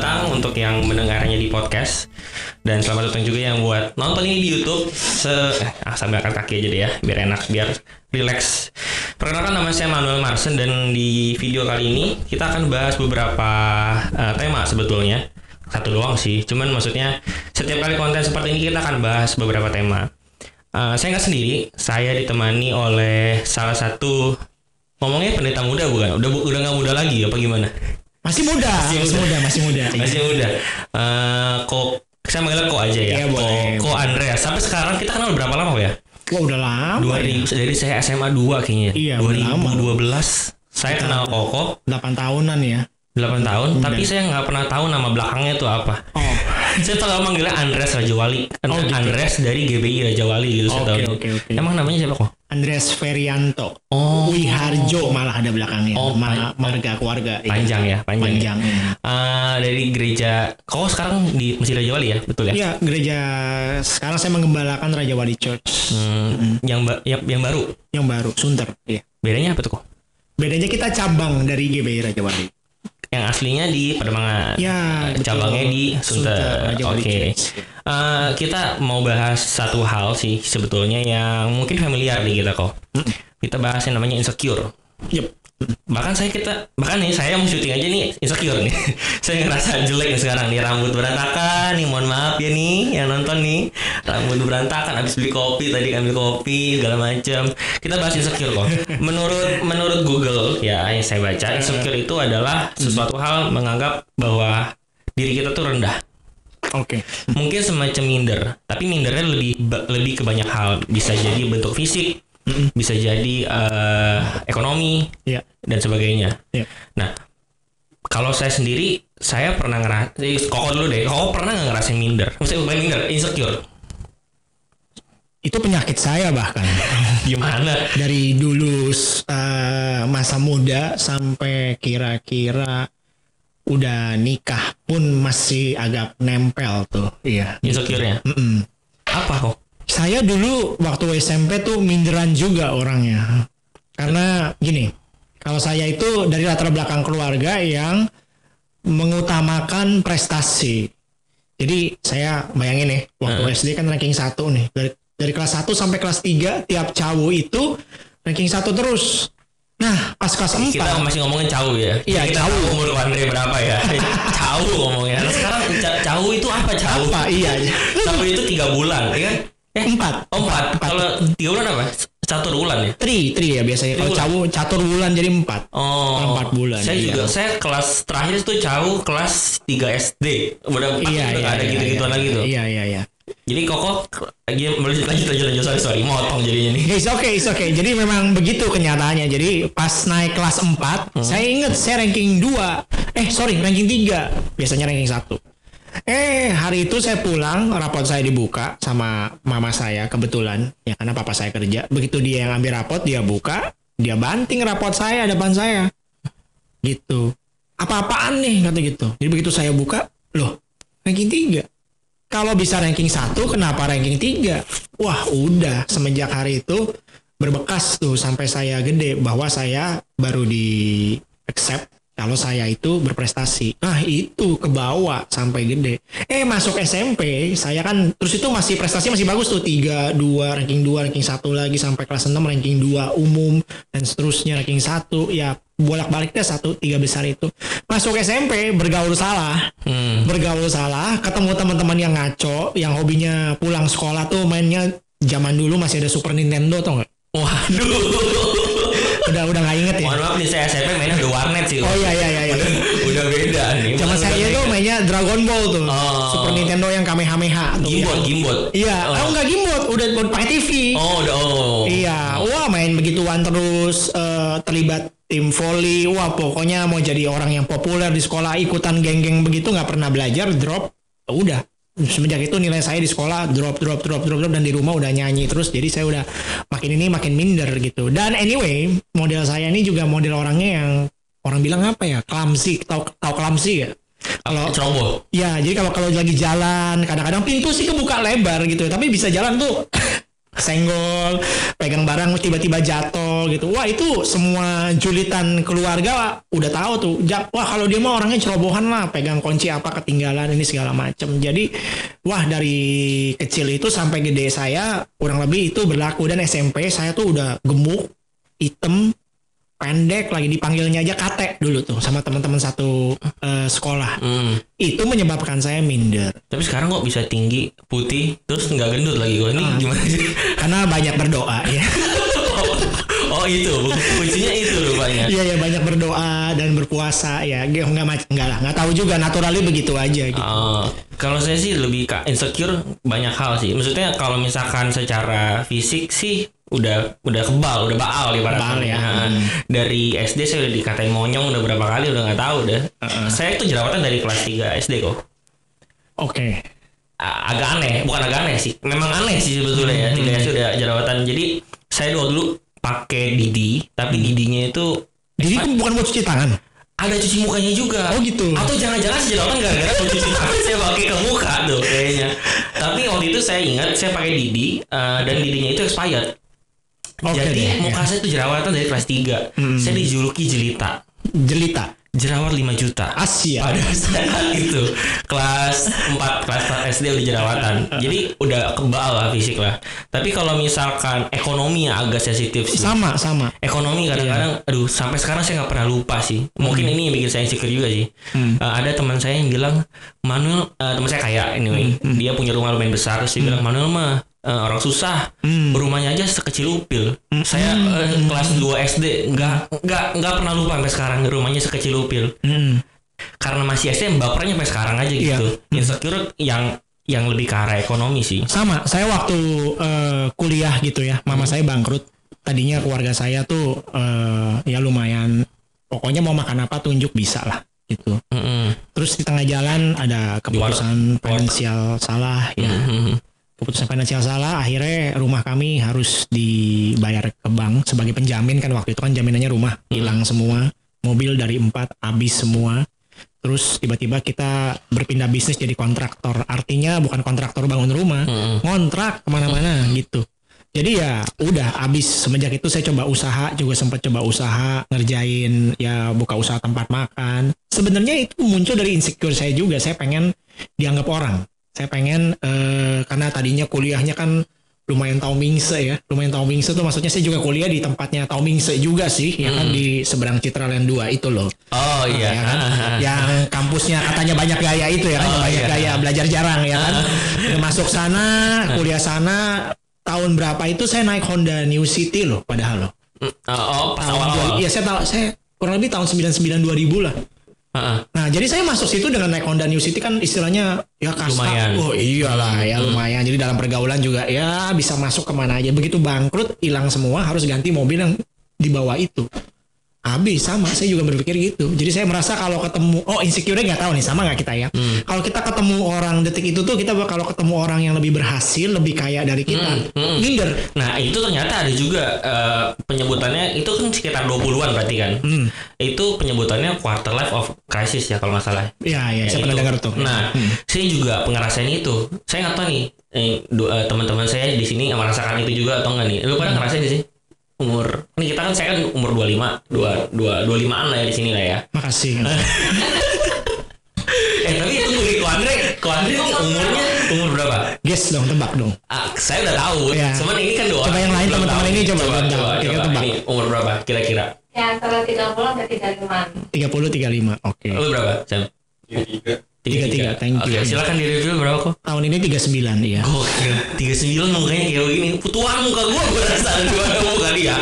datang untuk yang mendengarnya di podcast dan selamat datang juga yang buat nonton ini di YouTube se ah, sambil angkat kaki aja deh ya biar enak biar relax. Perkenalkan nama saya Manuel Marsen dan di video kali ini kita akan bahas beberapa uh, tema sebetulnya satu doang sih. Cuman maksudnya setiap kali konten seperti ini kita akan bahas beberapa tema. Uh, saya nggak sendiri, saya ditemani oleh salah satu ngomongnya pendeta muda bukan? Udah udah nggak muda lagi apa gimana? Masih muda, masih, masih muda, masih muda. Masih muda. Uh, kok saya manggilnya kok aja ya. Iya, kok, boleh. kok Andreas. Sampai sekarang kita kenal berapa lama ya? Wah udah lama. 2000 dari saya SMA 2 kayaknya. Iya, udah lama. 2012. Saya kenal Koko 8 tahunan ya. 8 tahun, Udah. tapi saya nggak pernah tahu nama belakangnya itu apa. Oh. saya tahu manggilnya Andres Rajawali. Oh, gitu. Andres dari GBI Rajawali gitu saya Oke, tahu. oke, oke. Emang namanya siapa kok? Andreas Ferianto. Oh, Wiharjo malah ada belakangnya. Oh, Ma- marga keluarga. Panjang ya, panjang. ya. Panjang. ya. Eh, dari gereja Koko sekarang di Masjid Rajawali ya, betul ya? Iya, gereja sekarang saya mengembalakan Raja Wali Church Hmm, yang, ba- yang yang baru. yang baru, Sunter. Iya. Bedanya apa tuh kok? Bedanya kita cabang dari GBI Raja Wali. Yang aslinya di Pademangan. Ya, betul. cabangnya di Sunter. Raja Oke. Wali Church. Eh, kita mau bahas satu hal sih sebetulnya yang mungkin familiar di kita kok. Kita bahas yang namanya insecure. Yep. Bahkan saya kita bahkan nih saya mau syuting aja nih insecure nih. saya ngerasa jelek nih sekarang nih rambut berantakan nih. Mohon maaf ya nih yang nonton nih rambut berantakan habis beli kopi tadi ambil kopi segala macam. Kita bahas insecure kok. Menurut menurut Google ya yang saya baca insecure itu adalah sesuatu hal menganggap bahwa diri kita tuh rendah Oke. mungkin semacam minder tapi mindernya lebih lebih ke banyak hal bisa jadi bentuk fisik bisa jadi eh, ekonomi Iya. dan sebagainya Iya. nah kalau saya sendiri saya pernah ngerasain koko dulu deh koko pernah nggak ngerasain minder maksudnya bukan minder insecure Itu penyakit saya bahkan. gimana dari dulu eh, masa muda sampai kira-kira udah nikah pun masih agak nempel tuh. Iya. insecure-nya Mm-mm. apa kok Saya dulu waktu SMP tuh minderan juga orangnya. Karena gini, kalau saya itu dari latar belakang keluarga yang mengutamakan prestasi. Jadi saya bayangin nih, waktu SD kan ranking 1 nih. Dari dari kelas 1 sampai kelas 3 tiap cowok itu ranking 1 terus. Nah, pas kelas 4 kita masih ngomongin cawu ya Iya, kita cawu. umur Andre berapa ya cawu ngomongnya Nah, sekarang ca- cawu itu apa cawu apa? Iya. cawu itu tiga bulan ya kan eh Empat. Oh empat. Kalau tiga bulan apa? Catur bulan ya? Tri, tri ya biasanya. Kalau cowok catur bulan jadi empat. Oh. Empat bulan, Saya iya. juga saya kelas terakhir itu cawu kelas 3 SD. Udah Iya, iya, ada iya, gitu-gituan iya. lagi tuh. Iya, iya, iya. Jadi koko lagi lanjut lanjut lanjut sorry sorry motong jadinya nih. It's okay, it's okay. Jadi memang begitu kenyataannya. Jadi pas naik kelas 4, Hmm. saya ingat saya ranking 2. Eh, sorry, ranking 3. Biasanya ranking 1. Eh, hari itu saya pulang, rapot saya dibuka sama mama saya kebetulan. Ya karena papa saya kerja. Begitu dia yang ambil rapot, dia buka, dia banting rapot saya depan saya. Gitu. Apa-apaan nih kata gitu. Jadi begitu saya buka, loh, ranking 3. Kalau bisa ranking 1, kenapa ranking 3? Wah, udah semenjak hari itu berbekas tuh sampai saya gede bahwa saya baru di accept kalau saya itu berprestasi. Nah, itu ke bawah sampai gede. Eh, masuk SMP, saya kan terus itu masih prestasi masih bagus tuh 3, 2, ranking 2, ranking 1 lagi sampai kelas 6 ranking 2 umum dan seterusnya ranking 1 ya bolak-baliknya satu tiga besar itu masuk SMP bergaul salah Hmm. bergaul salah, ketemu teman-teman yang ngaco, yang hobinya pulang sekolah tuh mainnya zaman dulu masih ada Super Nintendo tau nggak? Waduh. Udah udah nggak inget ya? Mohon maaf nih saya SMP mainnya udah warnet sih. Oh iya iya iya. iya. udah beda nih. Zaman saya itu mainnya Dragon Ball tuh, Oh. Super Nintendo yang Kamehameha tuh. gimbot ya. gimbot. Iya, Oh. oh. nggak gimbot, udah pakai TV. Oh udah oh. Iya, wah main begituan terus eh, terlibat tim volley, wah pokoknya mau jadi orang yang populer di sekolah ikutan geng-geng begitu nggak pernah belajar drop, Ya udah. Semenjak itu nilai saya di sekolah drop drop drop drop drop dan di rumah udah nyanyi terus jadi saya udah makin ini makin minder gitu. Dan anyway model saya ini juga model orangnya yang orang bilang apa ya clumsy tahu tahu clumsy ya? Kalau Ceroboh. Ya, jadi kalau kalau lagi jalan, kadang-kadang pintu sih kebuka lebar gitu, tapi bisa jalan tuh kesenggol, pegang barang tiba-tiba jatuh gitu. Wah itu semua julitan keluarga udah tahu tuh. Wah kalau dia mah orangnya cerobohan lah, pegang kunci apa ketinggalan ini segala macem. Jadi wah dari kecil itu sampai gede saya kurang lebih itu berlaku dan SMP saya tuh udah gemuk, hitam, pendek lagi dipanggilnya aja kate dulu tuh sama teman-teman satu eh, sekolah. Hmm. Itu menyebabkan saya minder. Tapi sekarang kok bisa tinggi, putih, terus nggak gendut lagi gue. Ini Ah. gimana sih? Karena banyak berdoa ya. itu, kuncinya itu rupanya. Iya ya banyak berdoa dan berpuasa ya. Nggak nggak mac- nggak lah, nggak tahu juga naturally begitu aja gitu. Oh, kalau saya sih lebih ke insecure banyak hal sih. Maksudnya kalau misalkan secara fisik sih udah udah kebal, udah baal ibaratnya. Kebal ya. Nah, Dari SD saya udah dikatain monyong udah berapa kali udah nggak tahu udah. Saya tuh jerawatan dari kelas 3 SD kok. Oke. A- agak aneh, bukan agak aneh sih. Memang aneh sih sebetulnya ya. Tiga SD udah jerawatan. Jadi saya dulu dulu pakai didi, tapi didinya itu Jadi itu bukan buat cuci tangan. ada cuci mukanya juga. Oh, gitu. Atau jangan-jangan si jerawatan gara-gara mau cuci tangan saya pakai ke muka tuh kayaknya. Tapi waktu itu saya ingat saya pakai didi eh, dan didinya itu expired. Oke Jadi deh, muka ya. saya tuh jerawatan dari kelas 3. Saya dijuluki jelita. Jelita. Jerawat 5 juta. Asia. Pada saat itu kelas 4 kelas 4 SD udah jerawatan. Jadi udah kebal lah fisik lah. Tapi kalau misalkan ekonomi yang agak sensitif sih. Sama sama. Ekonomi kadang-kadang, aduh sampai sekarang saya nggak pernah lupa sih. Mungkin ini yang bikin saya insecure juga sih. Eh, ada teman saya yang bilang, Manuel, eh, teman saya kaya anyway, dia punya rumah lumayan besar, terus dia bilang Manuel mah eh, orang susah, rumahnya aja sekecil upil. Saya eh, kelas 2 SD nggak nggak nggak pernah lupa sampai sekarang rumahnya sekecil upil. Hmm. Karena masih SD bapernya sampai sekarang aja Iya. gitu. Insecure yang yang lebih ke arah ekonomi sih. Sama. Saya waktu eh, kuliah gitu ya, mama saya bangkrut. Tadinya keluarga saya tuh eh, ya lumayan. Pokoknya mau makan apa tunjuk bisa lah gitu. Mm-mm. Terus di tengah jalan ada keputusan finansial salah ya. Mhm. Keputusan finansial salah akhirnya rumah kami harus dibayar ke bank sebagai penjamin kan waktu itu kan jaminannya rumah. Hilang semua mobil dari empat habis semua. Terus tiba-tiba kita berpindah bisnis jadi kontraktor. Artinya bukan kontraktor bangun rumah Mm-mm. ngontrak ke mana-mana gitu. Jadi ya udah habis. Semenjak itu saya coba usaha juga sempat coba usaha ngerjain ya buka usaha tempat makan. Sebenarnya itu muncul dari insecure saya juga. Saya pengen dianggap orang saya pengen eh, karena tadinya kuliahnya kan lumayan tahu mingse ya lumayan tahu mingse tuh maksudnya saya juga kuliah di tempatnya tahu mingse juga sih ya kan di seberang Citraland 2 itu loh Oh iya. ya kan? yang kampusnya katanya banyak gaya itu ya kan Oh, banyak iya. gaya belajar jarang ya kan masuk sana kuliah sana tahun berapa itu saya naik Honda New City loh padahal loh Mm, Oh, pas tahun awal-awal. iya saya tahu saya kurang lebih tahun 99 2000 lah Heeh. Nah, jadi saya masuk situ dengan naik Honda New City kan istilahnya ya kasta. Lumayan. Oh iyalah ya lumayan. Jadi dalam pergaulan juga ya bisa masuk ke mana aja. Begitu bangkrut hilang semua harus ganti mobil yang di bawah itu. Habis sama saya juga berpikir gitu. Jadi saya merasa kalau ketemu oh insecure nggak tahu nih sama nggak kita ya. Kalau kita ketemu orang detik itu tuh kita kalau ketemu orang yang lebih berhasil, lebih kaya dari kita, minder. Nah itu ternyata ada juga eh, penyebutannya itu kan sekitar 20-an berarti kan. Hmm. Itu penyebutannya quarter life of crisis ya kalau nggak salah. Ya ya, saya Itu. pernah dengar tuh. Nah, saya juga ngerasain itu. Saya nggak tahu nih, eh, eh, teman-teman saya di sini merasakan itu juga atau enggak nih? Lu pada ngerasain sih? Umur, ini kita kan saya kan umur 25, 2 2 25-an lah ya di sini lah ya. Makasih. Eh tapi itu gue Ko Andre, Ko Andre ini umurnya umur berapa? Guess dong, tebak dong. Ah, saya udah tahu. Iya. Cuman ini kan dua Coba yang lain, teman-teman ini coba, coba, coba, Kita coba. tebak. Ini umur berapa kira-kira? Ya antara 30 sampai 35. 30 35. Oke. Lu berapa? Sam? Tiga, tiga, thank you. Silakan di review berapa kok? Tahun ini 39 ya. Gokil, 39 mukanya kayak begini. Tuan muka gua gua rasa gimana muka dia.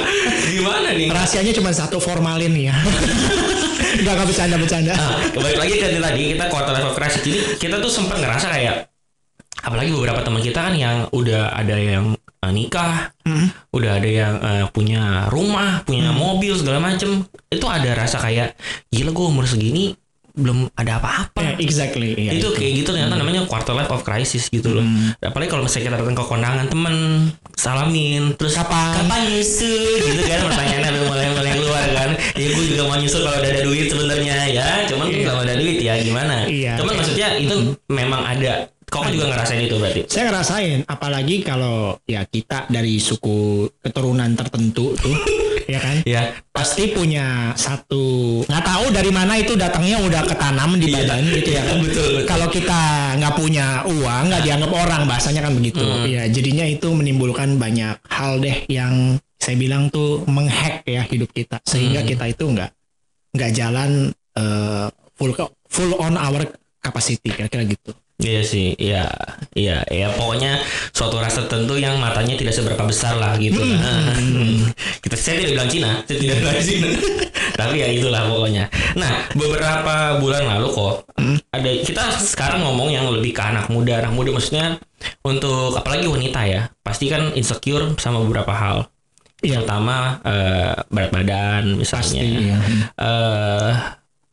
Gimana nih? Rahasianya cuma satu formalin ya. Enggak enggak bercanda bercanda. Nah, kembali lagi ke tadi kita quarter life crisis. Jadi kita tuh sempat ngerasa kayak apalagi beberapa teman kita kan yang udah ada yang eh, nikah, Hmm. udah ada yang eh, punya rumah, punya mobil segala macem. Itu ada rasa kayak gila gua umur segini belum ada apa-apa. Ya, exactly. ya, itu kayak gitu ternyata namanya quarter life of crisis gitu loh. Apalagi kalau misalnya kita datang ke kondangan temen salamin terus Kapan? kapan nyusul gitu kan pertanyaannya udah mulai mulai keluar kan. Ya gue juga mau nyusul kalau udah ada duit sebenarnya ya. Cuman kan kalau ada duit ya gimana. Iya. Cuman maksudnya itu memang ada Kau kan juga ngerasain itu berarti. Saya ngerasain, apalagi kalau ya kita dari suku keturunan tertentu tuh, ya kan? Ya. Pasti punya satu nggak tahu dari mana itu datangnya udah ketanam di Iya. badan gitu ya kan? Betul, betul. Kalau kita nggak punya uang, nggak dianggap orang, bahasanya kan begitu. Hmm. Ya, jadinya itu menimbulkan banyak hal deh yang saya bilang tuh menghack ya hidup kita, sehingga Hmm. kita itu nggak nggak jalan eh, full full on our capacity kira-kira gitu. Iya sih, iya, iya, ya pokoknya suatu ras tertentu yang matanya tidak seberapa besar lah gitu. Hmm. Kita saya tidak bilang Cina, saya tidak bilang Cina, tapi ya itulah pokoknya. Nah, beberapa bulan lalu kok Hmm. ada kita sekarang ngomong yang lebih ke anak muda, anak muda maksudnya untuk apalagi wanita ya, pasti kan insecure sama beberapa hal. Iya. Terutama eh, berat badan misalnya. Pasti, iya. eh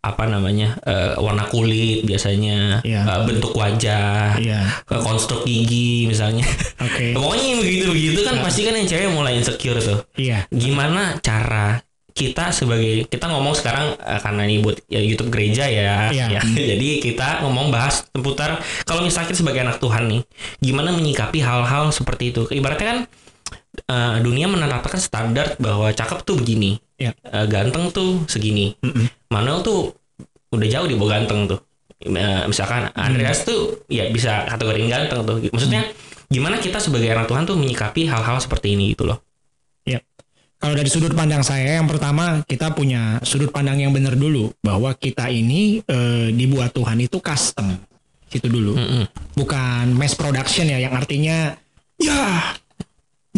apa namanya eh, warna kulit biasanya Iya. eh, bentuk wajah Iya. ke konstruk gigi misalnya Oke. pokoknya begitu begitu kan pasti kan yang cewek mulai insecure tuh Iya. gimana cara kita sebagai kita ngomong sekarang eh, karena ini buat ya, YouTube gereja ya, Iya. ya. jadi kita ngomong bahas seputar kalau misalnya kita sebagai anak Tuhan nih gimana menyikapi hal-hal seperti itu ibaratnya kan eh, dunia menetapkan standar bahwa cakep tuh begini Iya. Eh, ganteng tuh segini Mm-mm. Manuel tuh udah jauh di bawah ganteng tuh. Eh, misalkan Andreas tuh ya bisa kategori ganteng tuh. Maksudnya gimana kita sebagai anak Tuhan tuh menyikapi hal-hal seperti ini gitu loh. Kalau dari sudut pandang saya, yang pertama kita punya sudut pandang yang benar dulu bahwa kita ini eh, dibuat Tuhan itu custom, itu dulu, Mm-mm. bukan mass production ya, yang artinya ya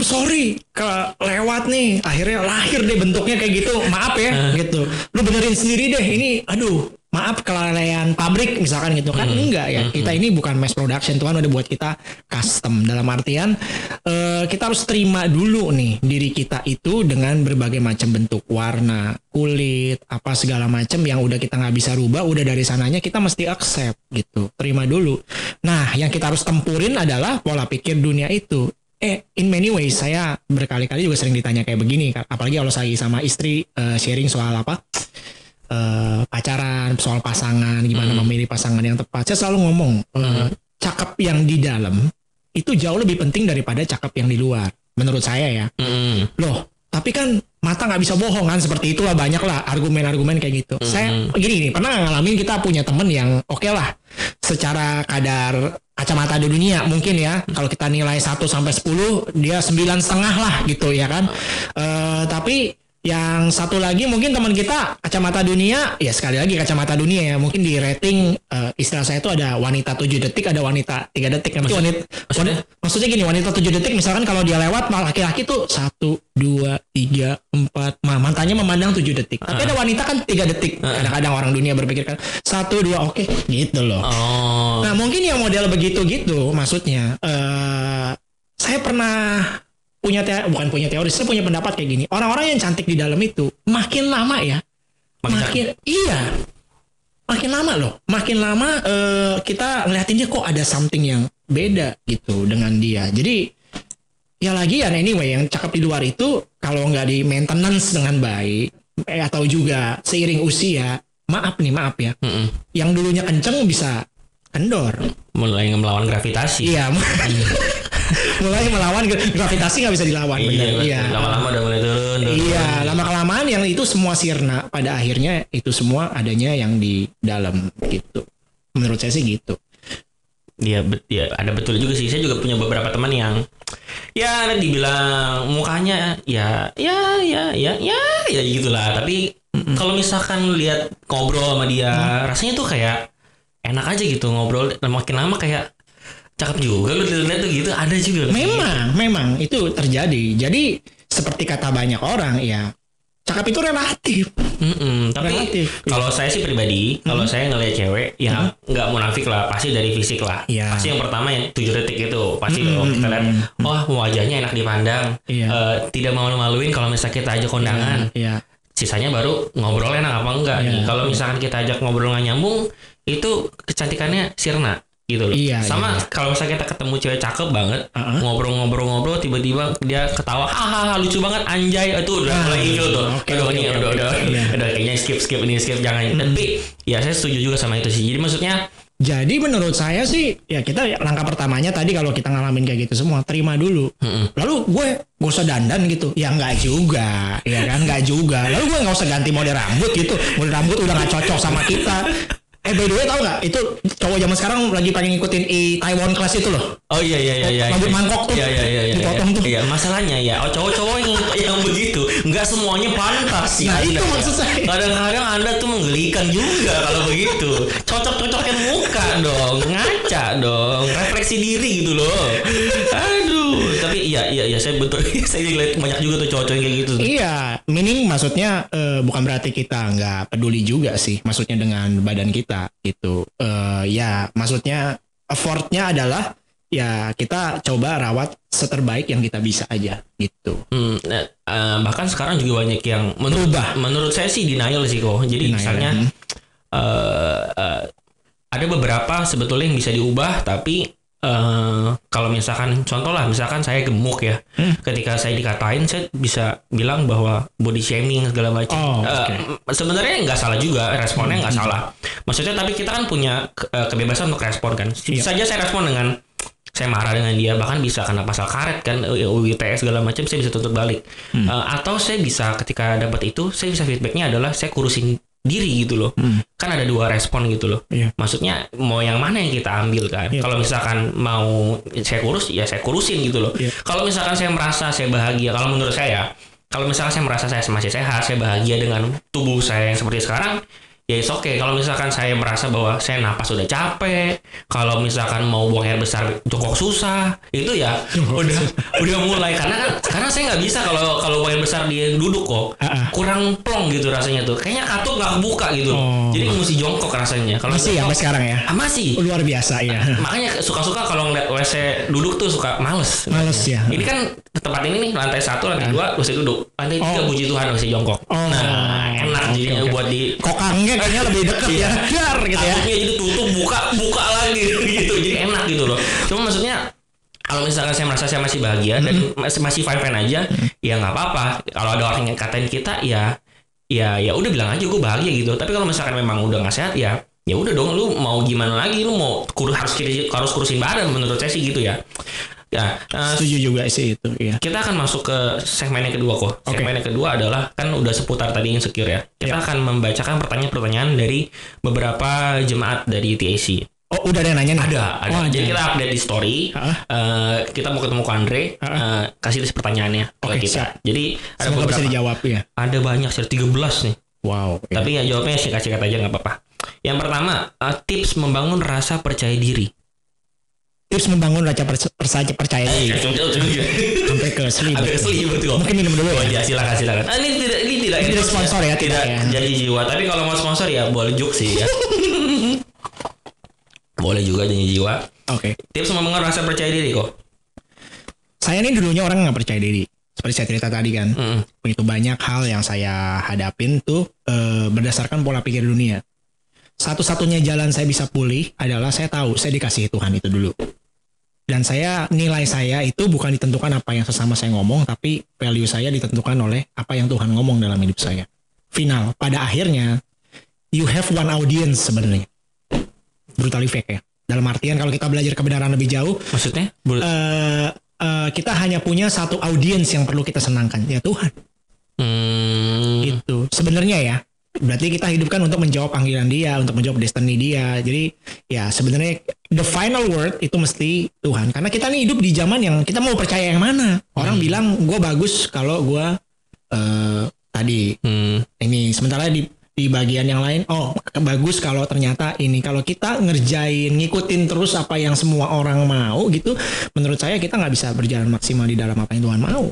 sorry kelewat nih, akhirnya lahir deh bentuknya kayak gitu, maaf ya, gitu. Lu benerin sendiri deh, ini, aduh, maaf kelalaian pabrik misalkan gitu kan, enggak ya, kita ini bukan mass production, Tuhan udah buat kita custom. Dalam artian eh, kita harus terima dulu nih diri kita itu dengan berbagai macam bentuk. Warna kulit apa segala macam yang udah kita nggak bisa rubah udah dari sananya kita mesti accept gitu. Terima dulu. Nah yang kita harus tempurin adalah pola pikir dunia itu eh in many ways saya berkali-kali juga sering ditanya kayak begini apalagi kalau saya sama istri eh, sharing soal apa eh, pacaran soal pasangan gimana memilih pasangan yang tepat. Saya selalu ngomong eh, cakep yang di dalam itu jauh lebih penting daripada cakep yang di luar menurut saya ya. Mm-mm. loh tapi kan mata nggak bisa bohong kan? Seperti itulah banyak lah argumen-argumen kayak gitu. Saya gini nih pernah ngalamin kita punya temen yang oke lah secara kadar kacamata di dunia mungkin ya. Kalau kita nilai 1 sampai 10 dia sembilan setengah lah gitu ya kan. Eh, tapi yang satu lagi mungkin teman kita kacamata dunia. Ya sekali lagi kacamata dunia ya. Mungkin di rating eh, istilah saya itu ada wanita 7 detik ada wanita 3 detik nanti wanita maksudnya? wanita- maksudnya gini wanita 7 detik misalkan kalau dia lewat laki-laki tuh satu dua tiga empat ma- mantannya memandang 7 detik. Tapi ada wanita kan 3 detik. Kadang-kadang orang dunia berpikir kan satu dua oke gitu loh. Oh. Nah mungkin yang model begitu gitu maksudnya eh saya pernah punya te bukan punya teori saya punya pendapat kayak gini orang-orang yang cantik di dalam itu makin lama ya Makin makin, iya makin lama loh makin lama eh, kita ngeliatin dia kok ada something yang beda gitu dengan dia jadi ya lagi ya anyway yang cakep di luar itu kalau nggak di maintenance dengan baik eh, atau juga seiring usia maaf nih maaf ya Mm-mm. yang dulunya kenceng bisa kendor. mulai melawan gravitasi. Iya. mulai melawan gra- gravitasi nggak bisa dilawan. bener. Iya. Lama-lama udah mulai turun. turun. Iya, lama kelamaan yang itu semua sirna. Pada akhirnya itu semua adanya yang di dalam gitu. Menurut saya sih gitu. Iya, ya, ada betul juga sih. Saya juga punya beberapa teman yang ya dibilang mukanya ya ya ya ya ya ya gitulah. Tapi kalau misalkan lihat ngobrol sama dia, rasanya tuh kayak enak aja gitu ngobrol. Makin lama kayak cakep juga lu lihat tuh gitu. Ada juga. Memang, memang itu terjadi. Jadi seperti kata banyak orang ya, cakep itu relatif. Mm-mm, tapi Relatif. kalau saya sih pribadi, kalau saya ngelihat cewek, ya nggak munafik lah, pasti dari fisik lah. Iya. Pasti yang pertama yang tujuh detik itu, pasti Mm-mm, dong kita lihat, wah wajahnya enak dipandang, Iya. Eh, tidak malu-maluin kalau misalnya kita ajak kondangan. Iya. Sisanya baru ngobrol enak apa enggak. Nih. Kalau misalkan kita ajak ngobrol nggak nyambung, itu kecantikannya sirna gitu loh. Iya, Sama iya. kalau misalnya kita ketemu cewek cakep banget, ngobrol-ngobrol-ngobrol, tiba-tiba dia ketawa, hahaha lucu banget, anjay, itu udah Ah, mulai ilfil tuh. oke, Aduh ini udah udah Iya. udah kayaknya skip skip ini skip jangan. Tapi ya saya setuju juga sama itu sih. Jadi maksudnya Jadi menurut saya sih ya kita langkah pertamanya tadi kalau kita ngalamin kayak gitu semua terima dulu. Lalu gue gak usah dandan gitu. Ya nggak juga, ya kan nggak juga. Lalu gue nggak usah ganti model rambut gitu. Model rambut udah nggak cocok sama kita. Eh by the way tau gak itu cowok zaman sekarang lagi pengen ngikutin i Taiwan class itu loh. Oh iya iya iya iya. Rambut iya. mangkok tuh. Iya iya iya iya. Dipotong tuh. Iya, masalahnya ya oh, cowok-cowok yang, yang begitu nggak semuanya pantas ya. Nah, itu maksud saya. Kadang-kadang Anda tuh menggelikan juga kalau begitu. Cocok-cocokin muka dong, ngaca dong, refleksi diri gitu loh. Tapi iya iya iya saya betul saya lihat banyak juga tuh cowok-cowok kayak gitu. Iya, meaning maksudnya eh, bukan berarti kita nggak peduli juga sih, maksudnya dengan badan kita gitu. Eh, ya, maksudnya effortnya adalah ya kita coba rawat seterbaik yang kita bisa aja gitu. Hmm, nah, eh, bahkan sekarang juga banyak yang menurut Berubah. menurut saya sih denial sih kok. Jadi Denial, misalnya hmm. eh, eh, ada beberapa sebetulnya yang bisa diubah, tapi eh, kalau misalkan contoh lah, misalkan saya gemuk ya, Hmm. ketika saya dikatain, saya bisa bilang bahwa body shaming segala macam. Oh, Eh, oke. Hmm, Sebenarnya nggak salah juga, responnya nggak salah. Maksudnya tapi kita kan punya ke- eh, kebebasan untuk respon kan. Bisa saja saya respon dengan saya marah dengan dia bahkan bisa kena pasal karet kan UU ITE segala macam saya bisa tuntut balik Hmm. Eh, atau saya bisa ketika dapat itu saya bisa feedbacknya adalah saya kurusin diri gitu loh kan ada dua respon gitu loh Hmm. Iya. maksudnya mau yang mana yang kita ambil kan Iya. kalau misalkan mau saya kurus ya saya kurusin gitu loh Iya. kalau misalkan saya merasa saya bahagia kalau menurut saya kalau misalkan saya merasa saya masih sehat saya bahagia dengan tubuh saya yang seperti sekarang ya it's okay kalau misalkan saya merasa bahwa saya napas sudah capek kalau misalkan mau buang air besar jongkok susah itu ya udah udah mulai karena kan karena saya nggak bisa kalau kalau buang air besar dia duduk kok kurang plong gitu rasanya tuh kayaknya katup nggak buka gitu Oh. jadi mesti jongkok rasanya kalau Masih ya sampai sekarang ya. Ah, masih Luar biasa ya. makanya suka-suka kalau ngeliat WC duduk tuh suka males Males ya. ini kan tempat ini nih lantai satu lantai dua WC duduk lantai tiga Oh. puji Tuhan WC jongkok Oh. nah enak Oke, jadinya oke. buat di Kokangnya kayaknya lebih deket Iya. ya. Dar gitu ya. Takutnya jadi tutup buka buka lagi gitu. Jadi enak gitu loh. Cuma maksudnya kalau misalkan saya merasa saya masih bahagia dan masih masih fine fine aja ya nggak apa-apa. Kalau ada orang yang katain kita ya ya ya udah bilang aja gue bahagia gitu. Tapi kalau misalkan memang udah nggak sehat ya ya udah dong. Lu mau gimana lagi? Lu mau kurus harus harus kurusin badan menurut saya sih gitu ya ya eh, Setuju juga sih itu ya. kita akan masuk ke segmen yang kedua kok. Oke. Segmen yang kedua adalah kan udah seputar tadi insecure ya. Kita Ya. akan membacakan pertanyaan-pertanyaan dari beberapa jemaat dari TAC. Oh udah ada yang nanya nih? Ada, ada. Oh, Jadi kita update di story. Eh, kita mau ketemu ke Andre. Eh, kasih list pertanyaannya ke kita. siap. Jadi ada Semoga bisa beberapa. dijawab ya. Ada banyak sih 13 nih. Wow. ya. Tapi ya jawabnya singkat-singkat aja nggak apa-apa. Yang pertama, eh, tips membangun rasa percaya diri. Tips membangun rasa persa- persa- percaya diri sampai ke sleep. Ada asli betul. Mungkin minum dulu Oh ya. silakan silakan. Ah, ini tidak ini tidak Ini tidak sponsor ya, tidak tidak ya. jadi jiwa. Tapi kalau mau sponsor ya boleh juk sih ya. boleh juga jadi jiwa. Oke. Tips membangun rasa percaya diri kok. Saya ini dulunya orang nggak percaya diri. Seperti saya cerita tadi kan. Mm. Begitu banyak hal yang saya hadapin tuh eh, berdasarkan pola pikir dunia. Satu-satunya jalan saya bisa pulih adalah saya tahu saya dikasih Tuhan itu dulu. Dan saya nilai saya itu bukan ditentukan apa yang sesama saya ngomong, tapi value saya ditentukan oleh apa yang Tuhan ngomong dalam hidup saya. Final, pada akhirnya you have one audience sebenarnya. Brutally fake ya. Dalam artian kalau kita belajar kebenaran lebih jauh, Maksudnya? Eh, eh, kita hanya punya satu audiens yang perlu kita senangkan, ya Tuhan. Hmm. Itu sebenarnya ya. Berarti kita hidupkan untuk menjawab panggilan dia, untuk menjawab destiny dia. Jadi ya sebenarnya the final word itu mesti Tuhan. Karena kita nih hidup di zaman yang kita mau percaya yang mana. Orang bilang gue bagus kalau gue eh tadi Hmm. ini sementara di di bagian yang lain oh bagus kalau ternyata ini kalau kita ngerjain ngikutin terus apa yang semua orang mau gitu menurut saya kita nggak bisa berjalan maksimal di dalam apa yang Tuhan mau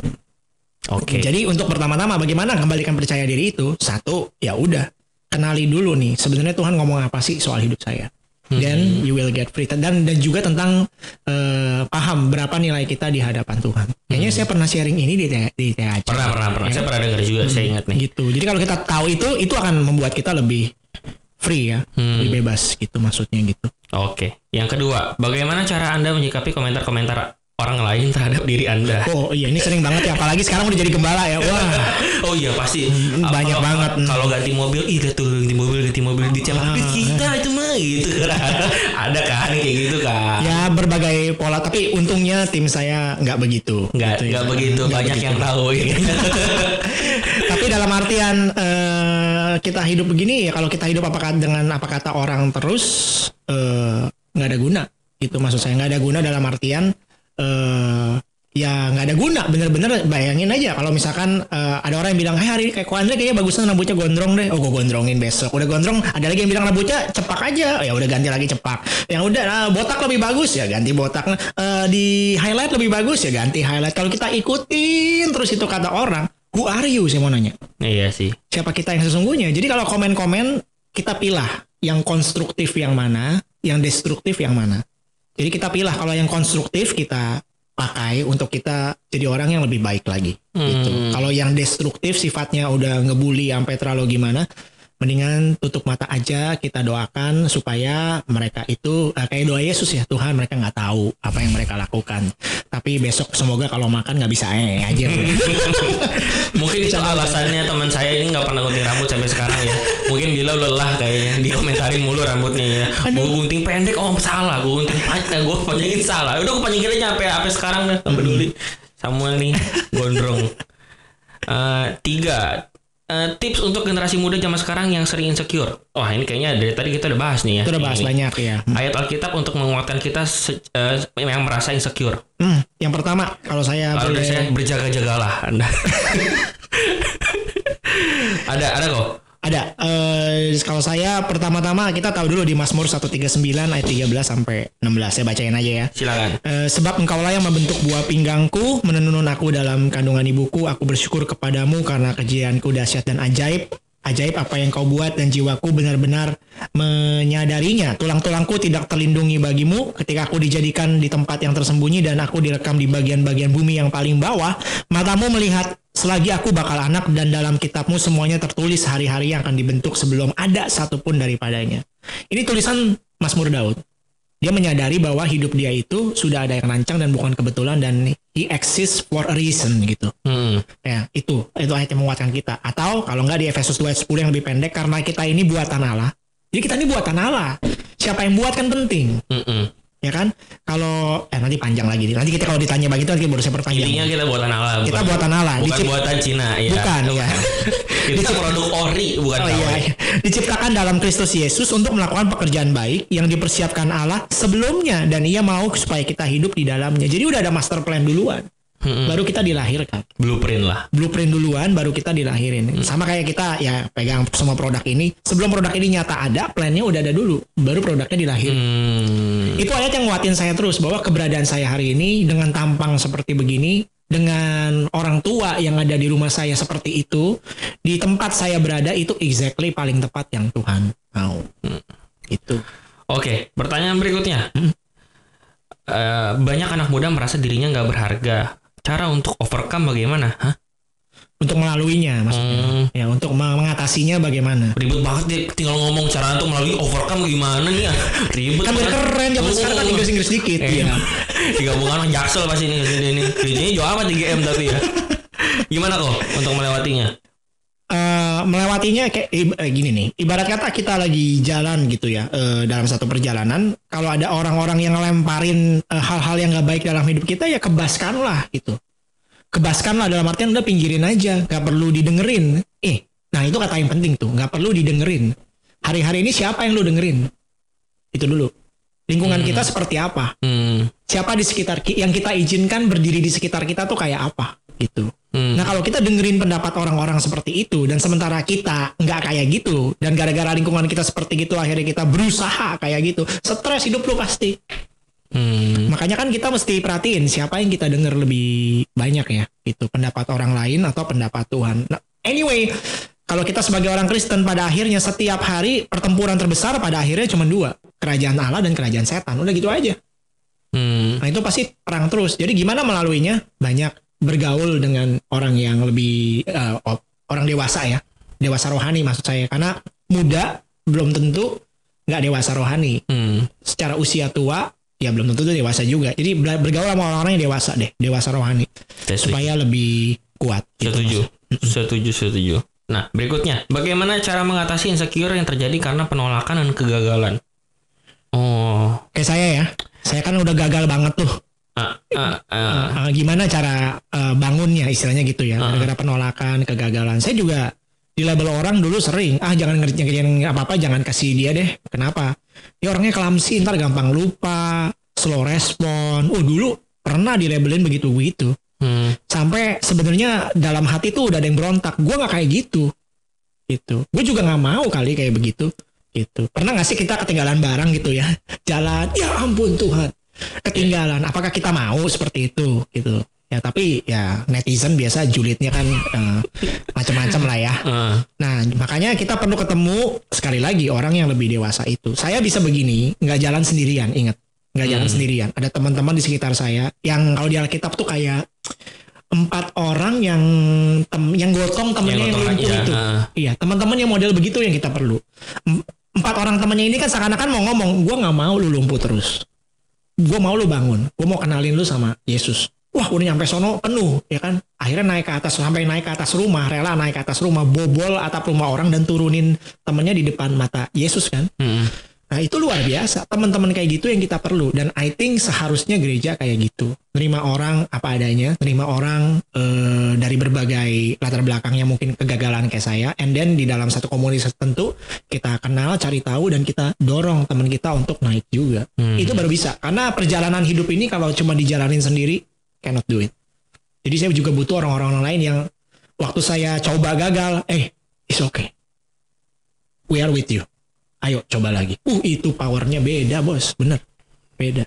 Oke. jadi untuk pertama-tama bagaimana kembalikan percaya diri itu satu ya udah kenali dulu nih sebenarnya Tuhan ngomong apa sih soal hidup saya then you will get free dan dan juga tentang eh, paham berapa nilai kita di hadapan Tuhan kayaknya saya pernah sharing ini di di THC Pernah pernah pernah. Saya pernah dengar juga. Saya ingat nih. gitu. Jadi kalau kita tahu itu, itu akan membuat kita lebih free ya, Hmm. lebih bebas gitu maksudnya gitu. Oke. Yang kedua, bagaimana cara anda menyikapi komentar-komentar orang lain terhadap diri anda. Oh iya ini sering banget ya apalagi sekarang udah jadi gembala ya. Wah. Oh iya pasti Hmm, banyak banget. Kalau ganti mobil, ih lihat tuh ganti mobil, ganti mobil dicap Ah. "Duit kita itu mah gitu. Ada kan kayak gitu kan? Ya berbagai pola tapi untungnya tim saya nggak begitu. Nggak, Gitu ya. nggak begitu Nggak banyak begitu. yang tahu ya. Tapi dalam artian eh, kita hidup begini ya kalau kita hidup apa kata dengan apa kata orang terus eh, nggak ada guna. Itu maksud saya nggak ada guna dalam artian eh ya nggak ada guna bener-bener bayangin aja. Kalau misalkan eh, ada orang yang bilang hey hari ini kayak Andre kayaknya bagusnya rambutnya gondrong deh. Oh gue gondrongin besok. Udah gondrong ada lagi yang bilang rambutnya cepak aja. Ya udah ganti lagi cepak. Yang udah ah, botak lebih bagus ya ganti botak. Eh, di highlight lebih bagus ya ganti highlight. Kalau kita ikutin terus itu kata orang who are you? saya mau nanya. Iya sih. siapa kita yang sesungguhnya. Jadi kalau komen-komen kita pilah yang konstruktif yang mana, yang destruktif yang mana. Jadi kita pilah kalau yang konstruktif kita pakai untuk kita jadi orang yang lebih baik lagi. Gitu. Hmm. Kalau yang destruktif sifatnya udah ngebully sampai terlalu gimana, mendingan tutup mata aja kita doakan supaya mereka itu eh, kayak doa Yesus ya Tuhan mereka nggak tahu apa yang mereka lakukan. Tapi besok semoga kalau makan nggak bisa eh aja. Mungkin itu alasannya teman saya ini nggak pernah gunting rambut sampai sekarang ya. Mungkin bila lelah kayaknya dikomentarin mulu rambutnya ya. Gue gunting pendek oh salah, gue gunting panjang, gue panjangin salah. Udah gue panjangin aja sampai sampai sekarang dah, peduli. Samuel nih gondrong. Eh, tiga Eh, tips untuk generasi muda zaman sekarang yang sering insecure. Wah ini kayaknya dari tadi kita udah bahas nih ya. Itu udah bahas Ini. banyak ya. Ayat Alkitab untuk menguatkan kita eh, yang merasa insecure. Hmm, yang pertama kalau saya Kalau boleh saya berjaga-jagalah Anda. ada ada kok. Ada eh, kalau saya pertama-tama kita tahu dulu di Mazmur 139 ayat 13 sampai 16 saya bacain aja ya. Silakan. Eh, sebab engkaulah yang membentuk buah pinggangku, menenun aku dalam kandungan ibuku. Aku bersyukur kepadamu karena kejianku dahsyat dan ajaib. Ajaib apa yang kau buat dan jiwaku benar-benar menyadarinya. Tulang-tulangku tidak terlindungi bagimu ketika aku dijadikan di tempat yang tersembunyi dan aku direkam di bagian-bagian bumi yang paling bawah. Matamu melihat selagi aku bakal anak dan dalam kitabmu semuanya tertulis hari-hari yang akan dibentuk sebelum ada satupun daripadanya. Ini tulisan Mazmur Daud dia menyadari bahwa hidup dia itu sudah ada yang rancang dan bukan kebetulan dan he exists for a reason gitu. Hmm. Ya, itu itu ayat yang menguatkan kita. Atau kalau nggak di Efesus 2 ayat 10 yang lebih pendek karena kita ini buatan Allah. Jadi kita ini buatan Allah. Siapa yang buat kan penting, Mm-mm. Ya kan? Kalau eh nanti panjang lagi. Nanti kita kalau ditanya begitu nanti baru saya perpanjang. Intinya kita buatan Allah. Kita bukan- buatan Allah. Bukan Dicip- buatan Cina ya. Bukan, ya. Kita produk ori bukan Oh iya, iya. diciptakan dalam Kristus Yesus untuk melakukan pekerjaan baik yang dipersiapkan Allah sebelumnya dan Ia mau supaya kita hidup di dalamnya. Jadi udah ada master plan duluan. Mm-mm. Baru kita dilahirkan. Blueprint lah. Blueprint duluan baru kita dilahirin. Sama kayak kita ya pegang semua produk ini. Sebelum produk ini nyata ada, plannya udah ada dulu. Baru produknya dilahirin. Hmm. Itu ayat yang nguatin saya terus bahwa keberadaan saya hari ini dengan tampang seperti begini, dengan orang tua yang ada di rumah saya seperti itu, di tempat saya berada itu exactly paling tepat yang Tuhan mau. Itu. Oke, pertanyaan berikutnya. Eh, banyak anak muda merasa dirinya nggak berharga. Cara untuk overcome bagaimana? Hah? Untuk melaluinya maksudnya. Hmm. Ya, untuk mengatasinya bagaimana? Ribet banget dia tinggal ngomong cara untuk melalui overcome gimana nih ya. Ribet Kan biar keren zaman Oh, sekarang kan. Inggris-Inggris dikit. Eh, Iya. digabungkan sama Jaksel pasti ini ini. Gajinya jauh amat 3M tapi ya. Gimana kok untuk melewatinya? Eh, melewatinya kayak eh, gini nih. Ibarat kata kita lagi jalan gitu ya eh, dalam satu perjalanan. Kalau ada orang-orang yang lemparin eh, hal-hal yang nggak baik dalam hidup kita ya kebaskanlah gitu. Kebaskanlah dalam artian udah pinggirin aja nggak perlu didengerin. Eh nah itu kata yang penting tuh nggak perlu didengerin. Hari-hari ini siapa yang lu dengerin? Itu dulu. Lingkungan kita seperti apa? Hmm. siapa di sekitar ki- yang kita izinkan berdiri di sekitar kita tuh kayak apa? Gitu. Hmm. Kalau kita dengerin pendapat orang-orang seperti itu dan sementara kita nggak kayak gitu dan gara-gara lingkungan kita seperti gitu akhirnya kita berusaha kayak gitu, stres hidup lu pasti. Hmm. Makanya kan kita mesti perhatiin siapa yang kita denger lebih banyak ya, itu pendapat orang lain atau pendapat Tuhan. Nah, anyway, kalau kita sebagai orang Kristen pada akhirnya setiap hari pertempuran terbesar pada akhirnya cuma dua, kerajaan Allah dan kerajaan setan. Udah gitu aja. Hmm. Nah itu pasti perang terus. Jadi gimana melaluinya? Banyak bergaul dengan orang yang lebih o- orang dewasa ya, dewasa rohani maksud saya. Karena muda belum tentu nggak dewasa rohani. Hmm. Secara usia tua ya belum tentu tuh dewasa juga. Jadi ber- bergaul sama orang-orang yang dewasa deh, dewasa rohani setuju. supaya lebih kuat. gitu, Setuju. Mas. Setuju, setuju. Nah, berikutnya, bagaimana cara mengatasi insecure yang terjadi karena penolakan dan kegagalan? Oh, Kayak saya ya, saya kan udah gagal banget tuh. Ah. Eh, eh, gimana cara eh, bangunnya istilahnya gitu ya, Ah. gara-gara penolakan, kegagalan. Saya juga di label orang dulu sering, ah jangan ngerjain apa-apa, jangan kasih dia deh. Kenapa? Ya orangnya kelamsi, ntar gampang lupa, slow respon. Oh dulu pernah di labelin begitu-begitu. Hmm. sampai sebenarnya dalam hati tuh udah ada yang berontak gue nggak kayak gitu gitu gue juga nggak mau kali kayak begitu gitu pernah nggak sih kita ketinggalan barang gitu ya jalan ya ampun Tuhan ketinggalan apakah kita mau seperti itu gitu ya tapi ya netizen biasa julidnya kan eh, macam-macam lah ya Ah, Nah, makanya kita perlu ketemu sekali lagi orang yang lebih dewasa itu. Saya bisa begini, nggak jalan sendirian, ingat, nggak jalan Hmm. sendirian. Ada teman-teman di sekitar saya yang kalau di Alkitab tuh kayak empat orang yang tem yang gotong temennya yang, gotong lumpuh itu. ah. Iya, teman-teman yang model begitu yang kita perlu. Em- Empat orang temannya ini kan seakan-akan mau ngomong, gue nggak mau lu lumpuh terus. Gue mau lu bangun, gue mau kenalin lu sama Yesus. Wah udah nyampe sono penuh ya kan akhirnya naik ke atas sampai naik ke atas rumah rela naik ke atas rumah bobol atap rumah orang dan turunin temennya di depan mata Yesus kan hmm. Nah itu luar biasa. Teman-teman kayak gitu yang kita perlu. Dan I think seharusnya gereja kayak gitu. Nerima orang apa adanya. Nerima orang eh, dari berbagai latar belakangnya mungkin kegagalan kayak saya. And then di dalam satu komunitas tertentu kita kenal cari tahu dan kita dorong teman kita untuk naik juga. Hmm. itu baru bisa. Karena perjalanan hidup ini kalau cuma dijalanin sendiri cannot do it. Jadi saya juga butuh orang-orang lain yang waktu saya coba gagal eh it's okay. We are with you ayo coba lagi uh itu powernya beda bos bener beda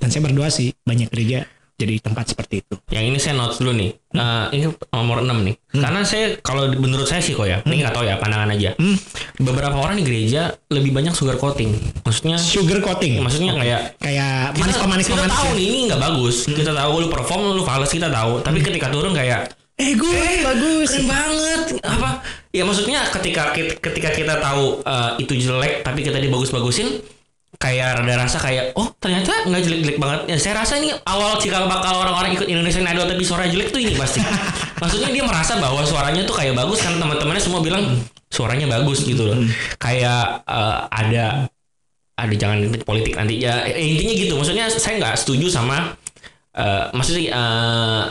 dan saya berdoa sih banyak gereja jadi tempat seperti itu Yang ini saya notes dulu nih. Eh, ini nomor 6 nih. Karena saya kalau menurut saya sih kok ya, ini nggak tahu ya pandangan aja. Hmm. Beberapa orang di gereja lebih banyak sugar coating. Maksudnya sugar coating maksudnya kayak kayak kita- manis pemanis kita pemanis tahu ya. nih ini nggak bagus. Kita tahu lu perform lu fals kita tahu. Tapi ketika turun kayak eh gue bagus. keren banget. Apa? Ya maksudnya ketika kita, ketika kita tahu eh, itu jelek tapi kita dibagus-bagusin kayak ada rasa kayak oh ternyata nggak jelek-jelek banget. Ya saya rasa ini awal cikal bakal orang-orang ikut Indonesian Idol tapi suara jelek tuh ini pasti. Maksudnya dia merasa bahwa suaranya tuh kayak bagus karena teman-temannya semua bilang suaranya bagus gitu loh. Kayak eh, ada ada jangan politik nanti. Ya eh, intinya gitu. Maksudnya saya nggak setuju sama eh, maksudnya eh,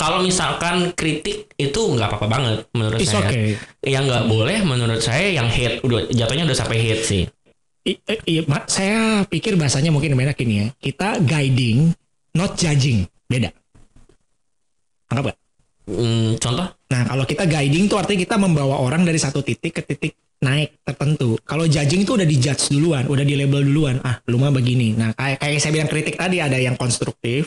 kalau misalkan kritik itu nggak apa-apa banget menurut it's saya okay yang nggak boleh menurut saya yang hate udah jatuhnya udah sampai hate sih I- i- iya, Ma, saya pikir bahasanya mungkin beda gini ya. Kita guiding, not judging. Beda. Anggap gak? Hmm, contoh Nah, kalau kita guiding tuh artinya kita membawa orang dari satu titik ke titik naik tertentu. Kalau judging tuh udah dijudge duluan, udah di label duluan. Ah, lu mah begini. Nah, kayak kayak saya bilang kritik tadi ada yang konstruktif,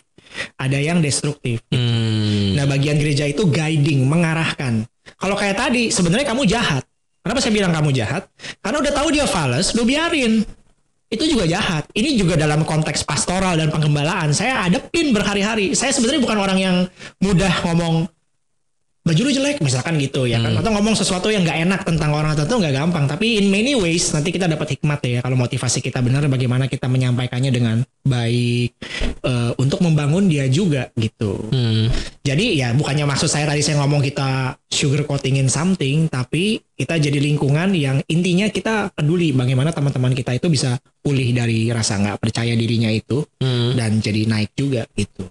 ada yang destruktif. hmm, Nah, bagian gereja itu guiding, mengarahkan. Kalau kayak tadi, sebenarnya kamu jahat. Kenapa saya bilang kamu jahat? Karena udah tahu dia fals, lu biarin. Itu juga jahat. Ini juga dalam konteks pastoral dan penggembalaan. Saya adepin berhari-hari. Saya sebenarnya bukan orang yang mudah ngomong baju lu jelek misalkan gitu ya kan? Atau ngomong sesuatu yang nggak enak tentang orang tertentu nggak gampang. Tapi in many ways nanti kita dapat hikmat ya kalau motivasi kita benar bagaimana kita menyampaikannya dengan baik eh, untuk membangun dia juga gitu. Hmm, jadi ya bukannya maksud saya tadi saya ngomong kita sugar coatingin something, tapi kita jadi lingkungan yang intinya kita peduli bagaimana teman-teman kita itu bisa pulih dari rasa nggak percaya dirinya itu hmm. dan jadi naik juga gitu.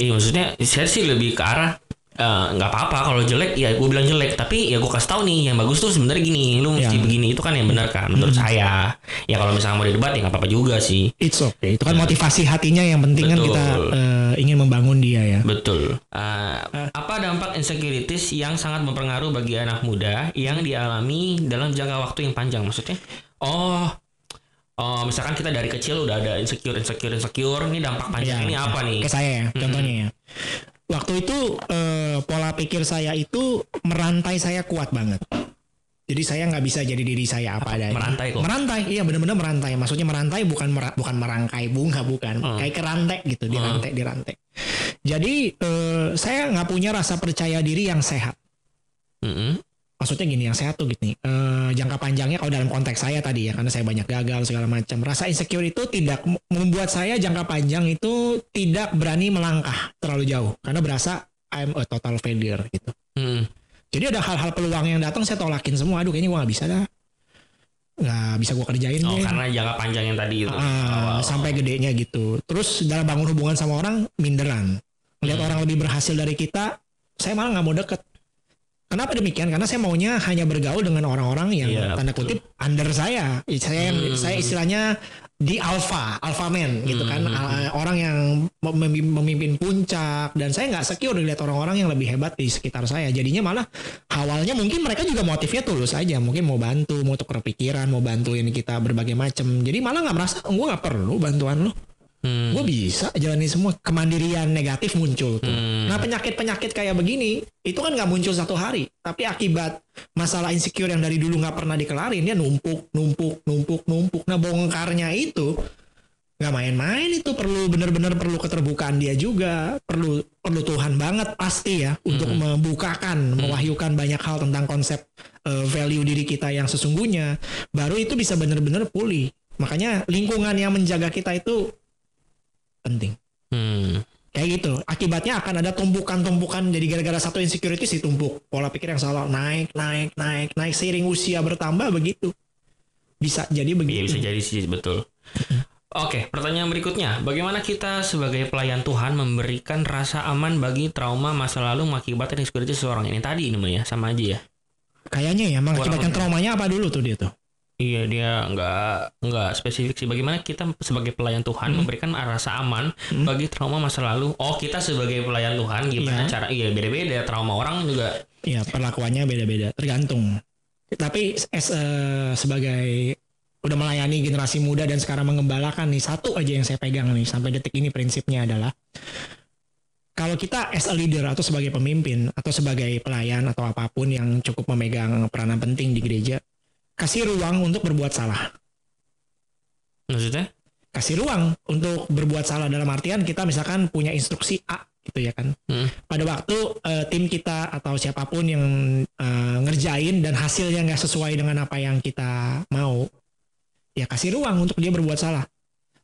Iya maksudnya saya sih lebih ke arah eh, nggak apa-apa kalau jelek ya gue bilang jelek tapi ya gue kasih tahu nih yang bagus tuh sebenarnya gini lu mesti Ya. begini itu kan yang benar kan menurut saya ya kalau misalnya mau didebat ya nggak apa-apa juga sih It's okay. Itu kan motivasi hatinya yang penting kan Betul. kita eh, ingin membangun dia ya. betul Eh, apa dampak insecurities yang sangat mempengaruhi bagi anak muda yang dialami dalam jangka waktu yang panjang maksudnya oh Oh, misalkan kita dari kecil udah ada insecure, insecure, insecure. Ini dampak panjang Ya, ini apa nih? Ke saya ya, contohnya ya. Waktu itu eh, pola pikir saya itu merantai saya kuat banget. Jadi saya nggak bisa jadi diri saya apa adanya. merantai kok? Merantai, iya benar-benar merantai. Maksudnya merantai bukan mera- bukan merangkai bunga bukan, Hmm. kayak kerantai gitu, dirantai, dirantai. Jadi eh, saya nggak punya rasa percaya diri yang sehat. Mm-mm. Maksudnya gini yang sehat tuh gini eh, jangka panjangnya kalau dalam konteks saya tadi ya karena saya banyak gagal segala macam rasa insecure itu tidak membuat saya jangka panjang itu tidak berani melangkah terlalu jauh karena berasa I'm a total failure gitu Hmm. jadi ada hal-hal peluang yang datang saya tolakin semua aduh kayaknya gue nggak bisa dah nggak bisa gue kerjain Oh, deh karena jangka panjang yang tadi itu. Ah, Oh. sampai gedenya gitu. Terus dalam bangun hubungan sama orang minderan. Melihat Hmm. orang lebih berhasil dari kita, saya malah nggak mau deket. Kenapa demikian? Karena saya maunya hanya bergaul dengan orang-orang yang Iya, tanda betul. kutip under saya. Saya Hmm. saya istilahnya di alpha, alpha man gitu kan. Hmm. Al- Orang yang mem- memimpin puncak dan saya nggak secure dilihat orang-orang yang lebih hebat di sekitar saya. Jadinya malah awalnya mungkin mereka juga motifnya tulus aja, mungkin mau bantu, mau tukar pikiran, mau bantuin kita berbagai macam. Jadi malah nggak merasa, gue nggak perlu bantuan lo. Hmm. Gue bisa jalani semua kemandirian negatif muncul tuh. Hmm. Nah penyakit-penyakit kayak begini itu kan nggak muncul satu hari, tapi akibat masalah insecure yang dari dulu nggak pernah dikelarin dia numpuk, numpuk, numpuk, numpuk. Nah bongkarnya itu nggak main-main itu perlu bener-bener perlu keterbukaan dia juga perlu perlu Tuhan banget pasti ya untuk membukakan mewahyukan banyak hal tentang konsep eh, value diri kita yang sesungguhnya baru itu bisa bener-bener pulih makanya lingkungan yang menjaga kita itu penting. Hmm. kayak gitu. Akibatnya akan ada tumpukan-tumpukan jadi gara-gara satu insecurity si tumpuk. Pola pikir yang salah. Naik naik naik naik. Seiring usia bertambah begitu. Bisa jadi Iya begitu. bisa jadi sih betul. Oke, pertanyaan berikutnya, bagaimana kita sebagai pelayan Tuhan memberikan rasa aman bagi trauma masa lalu mengakibatkan insecurity seseorang ini? Tadi ini ya, sama aja ya. kayaknya ya mengakibatkan traumanya apa dulu tuh dia tuh Iya dia nggak nggak spesifik sih. Bagaimana kita sebagai pelayan Tuhan Hmm. memberikan rasa aman bagi trauma masa lalu. Oh kita sebagai pelayan Tuhan gimana Iya. cara? Iya beda-beda. Trauma orang juga. ya perlakuannya beda-beda tergantung tapi as, eh, sebagai udah melayani generasi muda dan sekarang mengembalakan nih satu aja yang saya pegang nih sampai detik ini prinsipnya adalah kalau kita as a leader atau sebagai pemimpin atau sebagai pelayan atau apa pun yang cukup memegang peranan penting di gereja kasih ruang untuk berbuat salah. Maksudnya? kasih ruang untuk berbuat salah dalam artian kita misalkan punya instruksi A gitu ya kan? Hmm. pada waktu eh, tim kita atau siapa pun yang eh, ngerjain dan hasilnya nggak sesuai dengan apa yang kita mau ya kasih ruang untuk dia berbuat salah.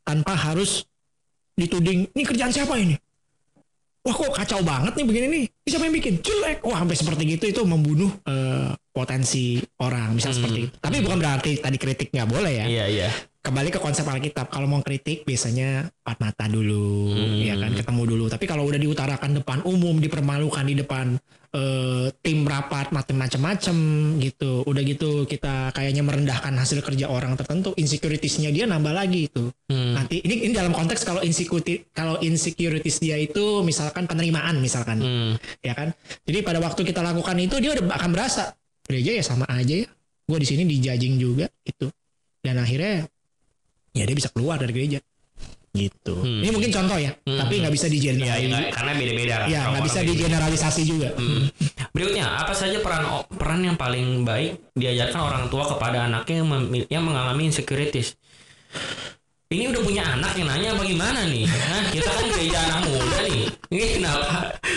Tanpa harus dituding ini kerjaan siapa ini? Wah kok kacau banget nih begini nih. Ini siapa yang bikin? Jelek. Wah sampai seperti gitu itu membunuh eh, potensi orang misal Hmm. seperti itu tapi bukan berarti tadi kritik nggak boleh ya Iya iya. kembali ke konsep Alkitab kalau mau kritik biasanya empat mata dulu Hmm. ya kan ketemu dulu tapi kalau udah diutarakan depan umum dipermalukan di depan eh, tim rapat macam-macam gitu udah gitu kita kayaknya merendahkan hasil kerja orang tertentu insecuritiesnya dia nambah lagi itu Hmm. nanti ini ini dalam konteks kalau insecurity kalau insecurities dia itu misalkan penerimaan misalkan Hmm. ya kan jadi pada waktu kita lakukan itu dia udah akan berasa gereja ya sama aja ya gue di sini dijajing juga gitu dan akhirnya ya dia bisa keluar dari gereja gitu Hmm. ini mungkin contoh ya Hmm. tapi nggak bisa Iya, digeneralisasi iya, karena beda-beda. kan, ya nggak bisa beda. digeneralisasi juga Hmm. Berikutnya, apa saja peran peran yang paling baik diajarkan orang tua kepada anaknya yang, mem- yang mengalami insecurities? Ini udah punya anak yang nanya bagaimana nih? Hah, kita kan gereja anak muda nih. Ini kenapa?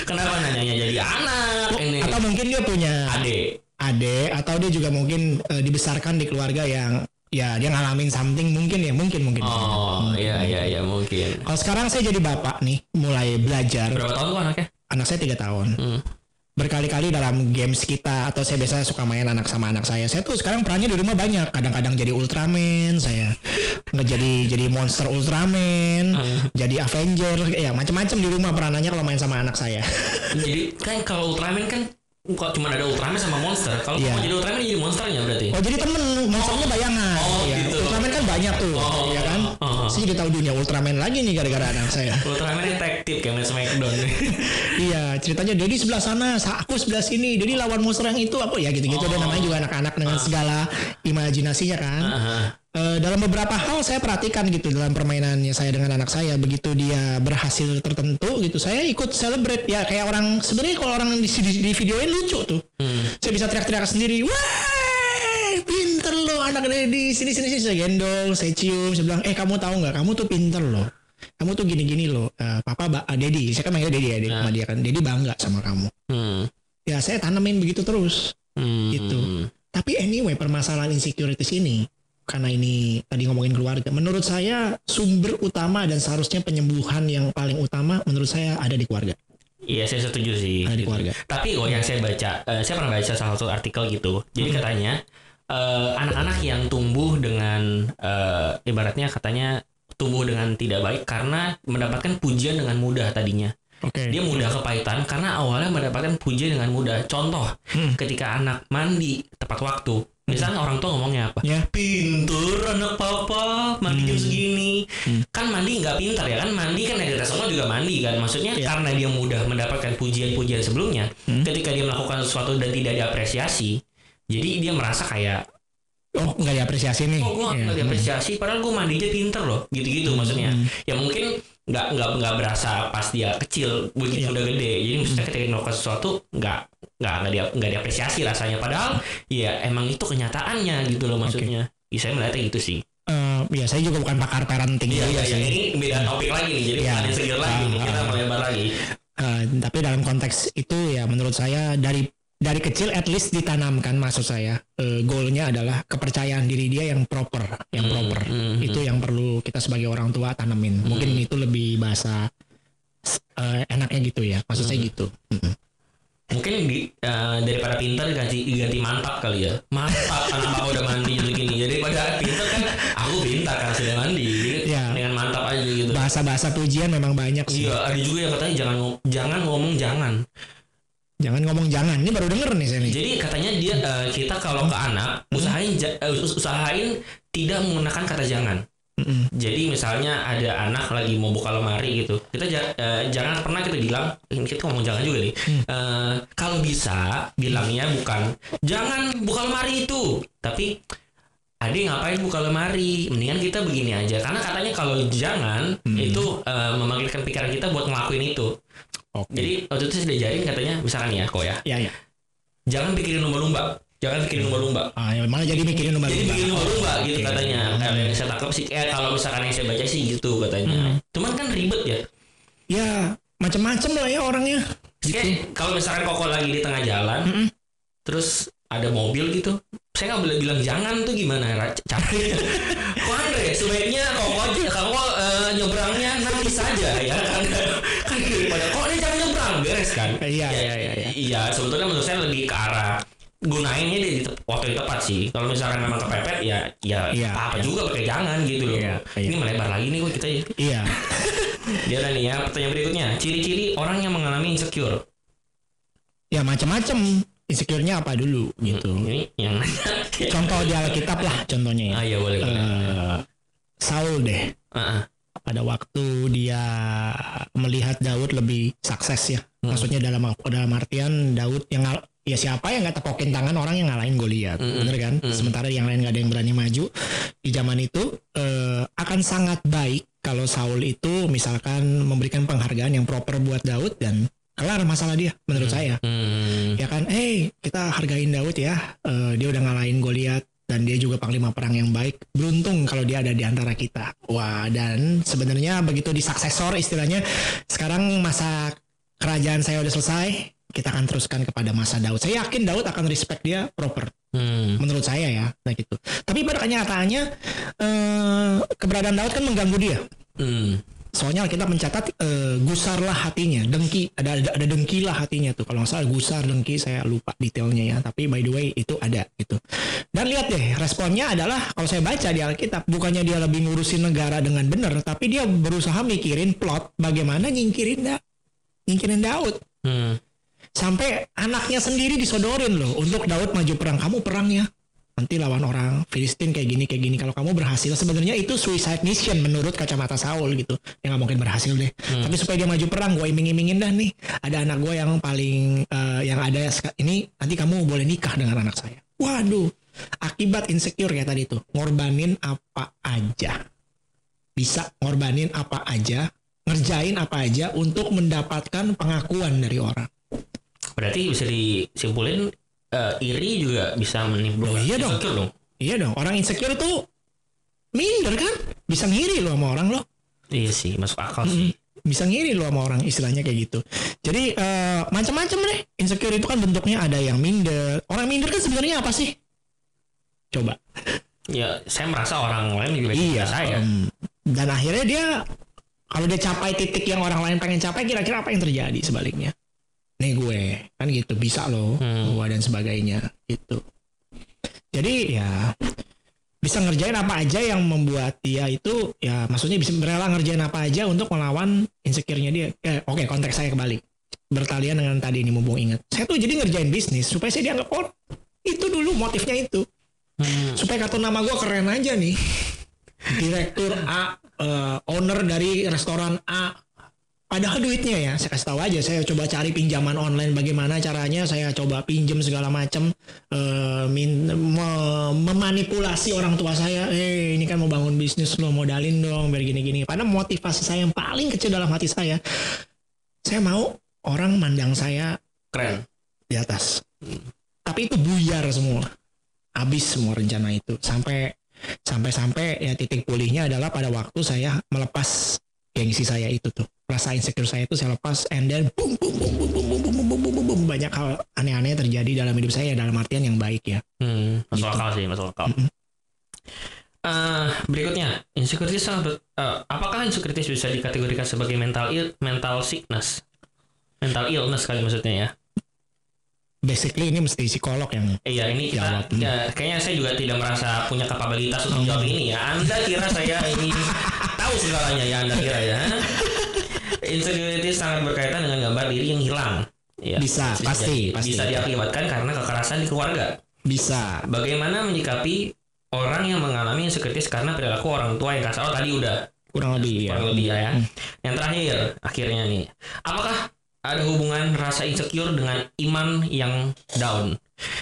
Kenapa nanyanya jadi anak ini? atau mungkin dia punya Adik. Adik atau dia juga mungkin eh, dibesarkan di keluarga yang ya dia ngalamin something mungkin ya mungkin mungkin Oh, iya iya iya mungkin. kalau sekarang saya jadi bapak nih mulai belajar Berapa tahun anaknya? anak saya tiga tahun Hmm. berkali-kali dalam games kita atau saya biasa suka main anak sama anak saya. Saya tuh sekarang perannya di rumah banyak. Kadang-kadang jadi Ultraman, saya nggak jadi jadi monster Ultraman, jadi Avenger, ya macam-macam di rumah peranannya kalau main sama anak saya. Jadi kan kalau Ultraman kan kok cuma ada Ultraman sama monster. Kalau Iya. mau jadi Ultraman jadi monsternya berarti. Oh jadi temen monsternya bayangan. Oh, ya. gitu. Ultraman kan banyak tuh, Oh, ya kan? oh. Saya jadi tahu dunia Ultraman lagi nih gara-gara anak saya. Ultraman detektif kayak Smackdown. iya, ceritanya Dedi sebelah sana, sa- aku sebelah sini. Dedi lawan monster yang itu apa ya gitu-gitu. Dan Oh. namanya juga anak-anak dengan segala imajinasinya kan. Aha. Eh, dalam beberapa hal saya perhatikan gitu dalam permainannya saya dengan anak saya begitu dia berhasil tertentu gitu saya ikut celebrate. Ya kayak orang sebenarnya kalau orang di, di, di videoin lucu tuh. Hmm. saya bisa teriak-teriak sendiri wah pinter lo anak Dedi sini sini sini. Saya gendong saya cium saya bilang eh kamu tahu nggak? Kamu tuh pinter loh kamu tuh gini-gini loh Eh, papa ba ah, Dedi. Saya kan manggil Dedi ya Dedi, Nah. sama dia kan. Dedi bangga sama kamu. Hmm. ya saya tanamin begitu terus. Hmm. Gitu. Tapi anyway permasalahan insecurities ini karena ini tadi ngomongin keluarga, menurut saya sumber utama dan seharusnya penyembuhan yang paling utama menurut saya ada di keluarga. Iya saya setuju sih. Ada di gitu. keluarga. Tapi oh yang saya baca, eh, saya pernah baca salah satu artikel gitu. Jadi katanya eh, anak-anak yang tumbuh dengan eh, ibaratnya katanya tumbuh dengan tidak baik karena mendapatkan pujian dengan mudah tadinya. Oke. Dia mudah kepahitan karena awalnya mendapatkan pujian dengan mudah. Contoh, Hmm. ketika anak mandi tepat waktu, misalnya orang tua ngomongnya apa? Ya. Pintur anak papa mandi jam segini. Kan mandi nggak pintar ya kan mandi kan ada semua juga mandi kan. Maksudnya Iya. karena dia mudah mendapatkan pujian-pujian sebelumnya, ketika dia melakukan sesuatu dan tidak diapresiasi, jadi dia merasa kayak Oh nggak diapresiasi nih. oh gue nggak diapresiasi padahal gue mandi aja pinter loh gitu-gitu maksudnya ya mungkin nggak nggak nggak berasa pas dia kecil begitu Iya. udah gede jadi maksudnya ketika dia melakukan sesuatu nggak nggak nggak dia nggak diapresiasi rasanya. Padahal ya emang itu kenyataannya gitu loh maksudnya. Ya, saya melihatnya gitu sih. Eh, ya saya juga bukan pakar parenting iya juga iya iya. sih. ini beda topik lagi nih jadi Iya. bukan insecure lagi nih. Kita Ah, ah. melebar lagi. Eh, tapi dalam konteks itu ya menurut saya dari dari kecil at least ditanamkan maksud saya eh, goalnya adalah kepercayaan diri dia yang proper yang Hmm, proper. hmm, itu yang perlu kita sebagai orang tua tanemin mungkin itu lebih bahasa eh, enaknya gitu ya. Maksud saya gitu. Mm-mm. Mungkin di, eh, daripada pintar ganti ganti mantap kali ya. Mantap anak aku udah mandi gitu gini. Jadi pada pintar kan aku pintar kan sudah mandi. Jadi Iya. dengan mantap aja gitu. Bahasa-bahasa pujian memang banyak sih. Iya ada juga yang katanya jangan jangan ngomong jangan. Jangan ngomong jangan. Ini baru denger nih saya nih jadi katanya dia eh, kita kalau ke anak usahain ja- eh, us- usahain tidak menggunakan kata jangan Mm-mm. Jadi misalnya ada anak lagi mau buka lemari gitu, kita ja- eh, jangan pernah kita bilang, ini kita ngomong jangan juga nih. Eh, kalau bisa bilangnya bukan jangan buka lemari itu, tapi Ade ngapain buka lemari? Mendingan kita begini aja, karena katanya kalau jangan itu eh, memanggilkan pikiran kita buat ngelakuin itu. oke Jadi waktu itu saya diajarin katanya, misalkan ya, kok ya, ya ya jangan pikirin lumba-lumba, jangan pikirin lumba-lumba. ah, ya, malah jadi mikirin Jadi lumba-lumba bikin lumba-lumba gitu Oke. katanya. Kalau yang saya tangkap sih, eh, kalau misalkan yang saya baca sih gitu katanya. Hmm. Cuman kan ribet ya. ya macam-macam lah ya orangnya Kayak kalau misalkan koko lagi di tengah jalan, Mm-mm. terus ada mobil gitu, saya nggak boleh bilang jangan tuh gimana Ra? capek. Kok Andre sebaiknya koko aja, koko eh, nyebrangnya nanti saja ya kan. kan daripada kok ini jangan nyebrang beres kan. Iya, Ya, iya, iya, iya. Iya sebetulnya menurut saya lebih ke arah gunainnya di waktu yang tepat sih. Kalau misalkan memang kepepet ya ya Iya, apa, -apa juga pakai jangan gitu loh. Iya. Ini melebar lagi nih kok kita ya. iya Dia ada nih ya pertanyaan berikutnya. Ciri-ciri orang yang mengalami insecure. ya macam-macam insecure-nya apa dulu gitu Ini yang contoh di Alkitab lah contohnya ya Ah iya boleh boleh. Eh, Saul deh Ah, ah. pada waktu dia melihat Daud lebih sukses ya Hmm. maksudnya dalam dalam artian Daud yang ya siapa yang nggak tepokin tangan orang yang ngalahin Goliat Mm-mm. bener kan? Mm. sementara yang lain nggak ada yang berani maju. Di zaman itu eh, akan sangat baik kalau Saul itu misalkan memberikan penghargaan yang proper buat Daud dan kelar masalah dia menurut saya. Hmm. ya kan? Eh kita hargain Daud ya. Eh, dia udah ngalahin Goliat dan dia juga panglima perang yang baik. Beruntung kalau dia ada di antara kita. Wah dan sebenarnya begitu di suksesor istilahnya sekarang masa kerajaan saya udah selesai kita akan teruskan kepada masa Daud saya yakin Daud akan respect dia proper Hmm. menurut saya ya nah gitu tapi pada kenyataannya eh, keberadaan Daud kan mengganggu dia Hmm. Soalnya kita mencatat eh, gusarlah hatinya, dengki ada, ada ada dengkilah hatinya tuh. Kalau nggak salah gusar dengki saya lupa detailnya ya. Tapi by the way itu ada gitu. Dan lihat deh responnya adalah kalau saya baca di Alkitab bukannya dia lebih ngurusin negara dengan benar, tapi dia berusaha mikirin plot bagaimana nyingkirin da nyingkirin Daud. Hmm. Sampai anaknya sendiri disodorin loh untuk Daud maju perang. Kamu perang ya. Nanti lawan orang Filistin kayak gini kayak gini. Kalau kamu berhasil sebenarnya itu suicide mission menurut kacamata Saul gitu. Ya nggak mungkin berhasil deh. Tapi supaya dia maju perang, gue iming-imingin dah nih. Ada anak gue yang paling eh, yang ada ini nanti kamu boleh nikah dengan anak saya. Waduh, akibat insecure kayak tadi tuh. Ngorbanin apa aja. Bisa ngorbanin apa aja, ngerjain apa aja untuk mendapatkan pengakuan dari orang. Berarti bisa disimpulin eh, iri juga bisa menimbulkan Oh, iya dong. insecure dong. Iya dong, orang insecure itu minder kan? Bisa ngiri loh sama orang loh. Iya sih, masuk akal sih. bisa ngiri lo sama orang istilahnya kayak gitu jadi eh, macam-macam deh insecure itu kan bentuknya ada yang minder orang minder kan sebenarnya apa sih coba Ya, saya merasa orang lain juga iya saya. em, dan akhirnya dia kalau dia capai titik yang orang lain pengen capai kira-kira apa yang terjadi sebaliknya nih gue. Kan gitu bisa loh Hmm. gua dan sebagainya gitu. Jadi ya bisa ngerjain apa aja yang membuat dia itu ya maksudnya bisa rela ngerjain apa aja untuk melawan insecure-nya dia. Eh, oke konteks saya kebalik. Bertalian dengan tadi ini mumpung ingat. Saya tuh jadi ngerjain bisnis supaya saya dianggap oh itu dulu motifnya itu. Hmm. supaya kartu nama gue keren aja nih. Direktur A eh, owner dari restoran A padahal duitnya ya saya kasih tahu aja saya coba cari pinjaman online bagaimana caranya saya coba pinjam segala macam eh, min- me- memanipulasi orang tua saya eh ini kan mau bangun bisnis lo modalin dong biar gini-gini padahal motivasi saya yang paling kecil dalam hati saya saya mau orang mandang saya Keren. di atas. Tapi itu buyar semua. Habis semua rencana itu. Sampai sampai sampai ya titik pulihnya adalah pada waktu saya melepas gengsi saya itu tuh. Rasa insecure saya itu saya lepas and then boom boom boom boom boom boom boom boom boom boom boom banyak hal aneh-aneh terjadi dalam hidup saya dalam artian yang baik ya. Hmm, masuk Gitu. akal sih, masuk akal. Eh, berikutnya, insecurities sangat eh, apakah insecurities bisa dikategorikan sebagai mental ill, mental sickness? Mental illness kali maksudnya ya. Basically ini mesti psikolog yang Iya ini kita, Jawab. Hmm. ya, kayaknya saya juga tidak merasa punya kapabilitas untuk jawab ini ya. Anda kira saya ini tahu segalanya ya Anda kira ya. Insecurities sangat berkaitan dengan gambar diri yang hilang. Ya, Bisa, pasti, jadi- pasti. Bisa diakibatkan karena kekerasan di keluarga. bisa Bagaimana menyikapi orang yang mengalami insecurities karena perilaku orang tua yang kasar? Oh tadi udah kurang lebih ya. kurang lebih ya. ya. Yang terakhir akhirnya nih, apakah ada hubungan rasa insecure dengan iman yang down?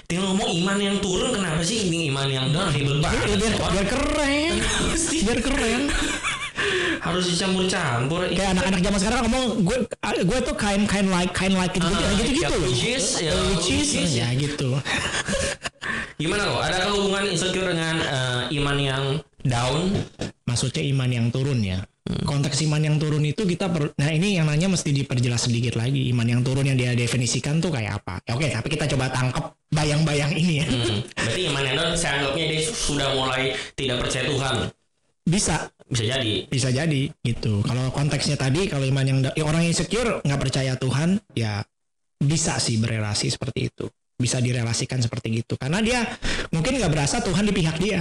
Tinggal ngomong iman yang turun kenapa sih ini iman yang down ribet banget? biar, biar keren. biar keren. Harus dicampur-campur. kayak anak-anak zaman sekarang ngomong gue gue tuh kind kind like kind like gitu Ah, gitu gitu ya, loh which is, ya, which is, ya gitu Gimana kok? Ada hubungan insecure dengan eh, iman yang down? maksudnya iman yang turun ya konteks iman yang turun itu kita per, nah ini yang nanya mesti diperjelas sedikit lagi iman yang turun yang dia definisikan tuh kayak apa ya, oke tapi kita coba tangkep bayang-bayang ini ya Hmm. Berarti iman yang down saya anggapnya dia sudah mulai tidak percaya Tuhan. bisa Bisa jadi. bisa jadi gitu kalau konteksnya tadi kalau iman yang ya orang yang insecure nggak percaya Tuhan ya bisa sih berelasi seperti itu bisa direlasikan seperti gitu karena dia mungkin nggak berasa Tuhan di pihak dia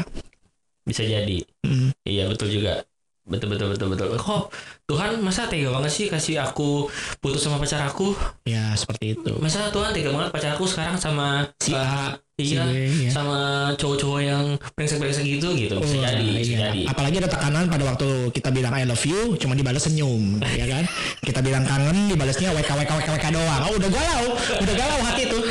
Bisa jadi. Hmm. Iya betul juga. Betul betul betul betul. Kok Tuhan masa tega banget sih kasih aku putus sama pacar aku? ya seperti itu Masa Tuhan tega banget pacar aku sekarang sama Si A, si iya, B, ya. sama cowok-cowok yang brengsek-brengsek gitu gitu. Bisa Oh, jadi, bisa iya. jadi. Apalagi ada tekanan pada waktu kita bilang I love you, cuma dibalas senyum, ya kan? Kita bilang kangen, dibalasnya WK WK WK WK doang. Oh, udah galau, udah galau hati. Itu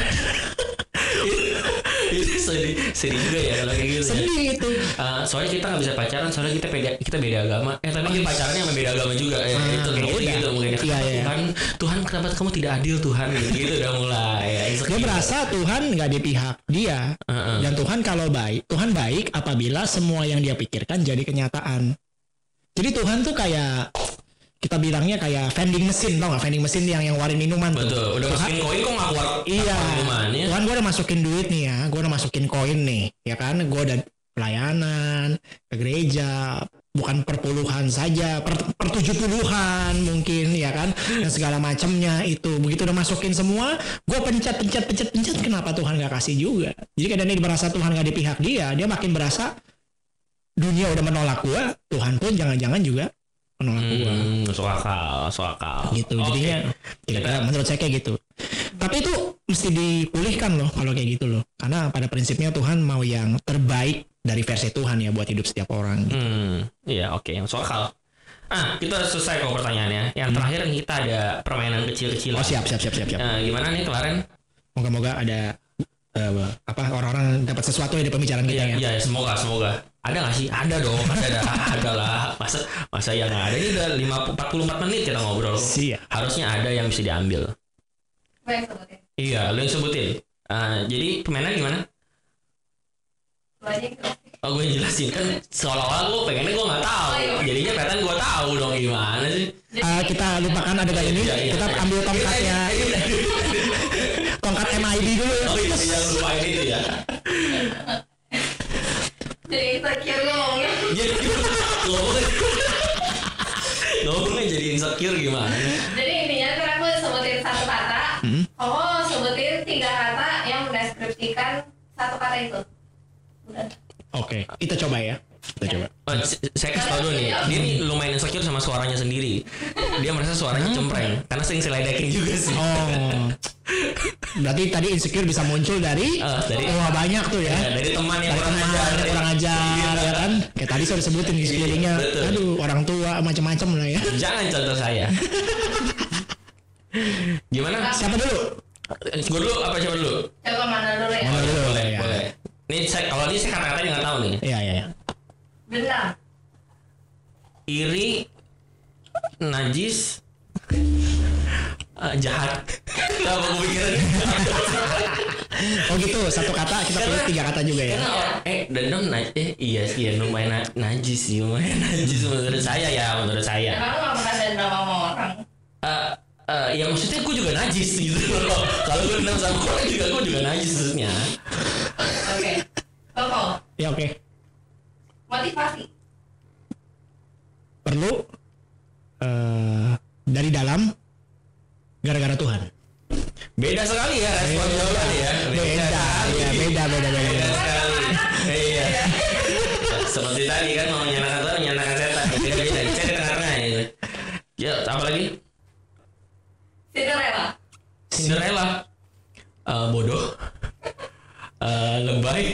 sedih, sedih juga ya kalau kayak gitu. ya. Sedih itu. Uh, soalnya kita nggak bisa pacaran soalnya kita beda kita beda agama eh tapi kita pacarnya sama beda agama juga ya Ah, itu kayak gitu, udah. gitu mungkin Iya, Kenapa iya. Tuhan Tuhan kenapa kamu tidak adil Tuhan gitu, gitu udah mulai ya, Dia merasa Tuhan nggak di pihak dia. Heeh. Dan Tuhan kalau baik, Tuhan baik apabila semua yang dia pikirkan jadi kenyataan. Jadi Tuhan tuh kayak kita bilangnya kayak vending mesin tau gak vending mesin yang yang warin minuman tuh. betul udah Tuhan- masukin koin kok nggak keluar Iya. minumannya Tuhan gue udah masukin duit nih ya, gue udah masukin koin nih, ya kan? Gue udah pelayanan ke gereja, bukan perpuluhan saja, per, per tujuh puluhan mungkin, ya kan? Dan segala macamnya itu. Begitu udah masukin semua, gue pencet, pencet, pencet, pencet. Kenapa Tuhan gak kasih juga? Jadi kadang dia merasa Tuhan gak di pihak dia, dia makin berasa dunia udah menolak gue, Tuhan pun jangan-jangan juga menolak hmm, masuk akal masuk akal gitu Oke. jadinya kira-kira menurut saya kayak gitu tapi itu mesti dipulihkan loh kalau kayak gitu loh karena pada prinsipnya Tuhan mau yang terbaik dari versi Tuhan ya buat hidup setiap orang Hmm, iya oke, masuk akal. Ah, kita selesai kok pertanyaannya. Yang terakhir kita ada permainan kecil-kecilan. oh siap siap siap siap siap Nah, gimana nih kemarin? moga-moga ada eh, apa orang-orang dapat sesuatu ya di pembicaraan kita Iya, ya iya, semoga, semoga. Ada nggak sih? Ada dong, ada, ada, ada lah. Masa, masa yang nggak ada? Ini udah 5, 44 menit kita ngobrol. Siap. Harusnya ada yang bisa diambil. Baik sebutin. Iya, lu yang sebutin. Ah, jadi permainan gimana? Lu aja yang. Oh gue jelasin kan seolah-olah gue pengennya gue nggak tahu. Oh, iya. Jadinya kelihatan gue tahu dong gimana sih? Eh, kita lupakan adegan ini. Iya, iya, kita iya. ambil tongkatnya, tongkat MID dulu. ya. Oh iya jangan lupain itu ya. Jadi insecure ngomongnya. Jadi ngomongnya ngomongnya jadi insecure gimana? Jadi intinya kan aku sebutin satu kata. Hmm. Kamu sebutin tiga kata yang mendeskripsikan satu kata itu. Udah. Oke, kita coba ya. Kita coba. Oh, saya kasih tau dulu nih, dia nih lumayan insecure sama suaranya sendiri. Dia merasa suaranya cempreng karena sering seledekin juga sih. Oh. Berarti tadi insecure bisa muncul dari, Ah, dari- wah banyak tuh ya. Ya, dari teman yang dari kurang teman ajar, yang kurang ajar Iya. ya kan. Kayak tadi saya udah sebutin di sekelilingnya. Betul. Aduh, orang tua macam-macam lah ya. Jangan contoh saya. Gimana? Siapa dulu? Gue dulu apa siapa dulu? Coba mana dulu ya? Mana dulu? boleh, ya. boleh. Nih saya kalau ini saya kata-katanya nggak tahu nih. Iya, iya, iya. Dendam. Iri, najis, eh, jahat. Kenapa gue pikirin? Oh gitu, satu kata kita pilih tiga kata juga ya. Karena orang- eh dendam na- eh iya sih ya lumayan na- najis sih lumayan najis menurut saya ya menurut Ya saya. kamu gak pernah dendam sama orang. Eh eh, ya maksudnya gue juga najis gitu loh. Kalau gue dendam sama orang juga gue juga najis maksudnya. Oke. Koko. Ya oke. Motivasi. Perlu eh dari dalam gara-gara Tuhan. Beda sekali ya respon jawabannya ya. Beda, sekali. ya beda, beda, beda. Beda sekali. Iya. Seperti tadi kan mau menyalahkan Tuhan, menyalahkan setan. Beda beda. Saya di tengah-tengah ya. Ya, apa lagi? Cinderella. Cinderella. Eh, bodoh. Eh, lebay.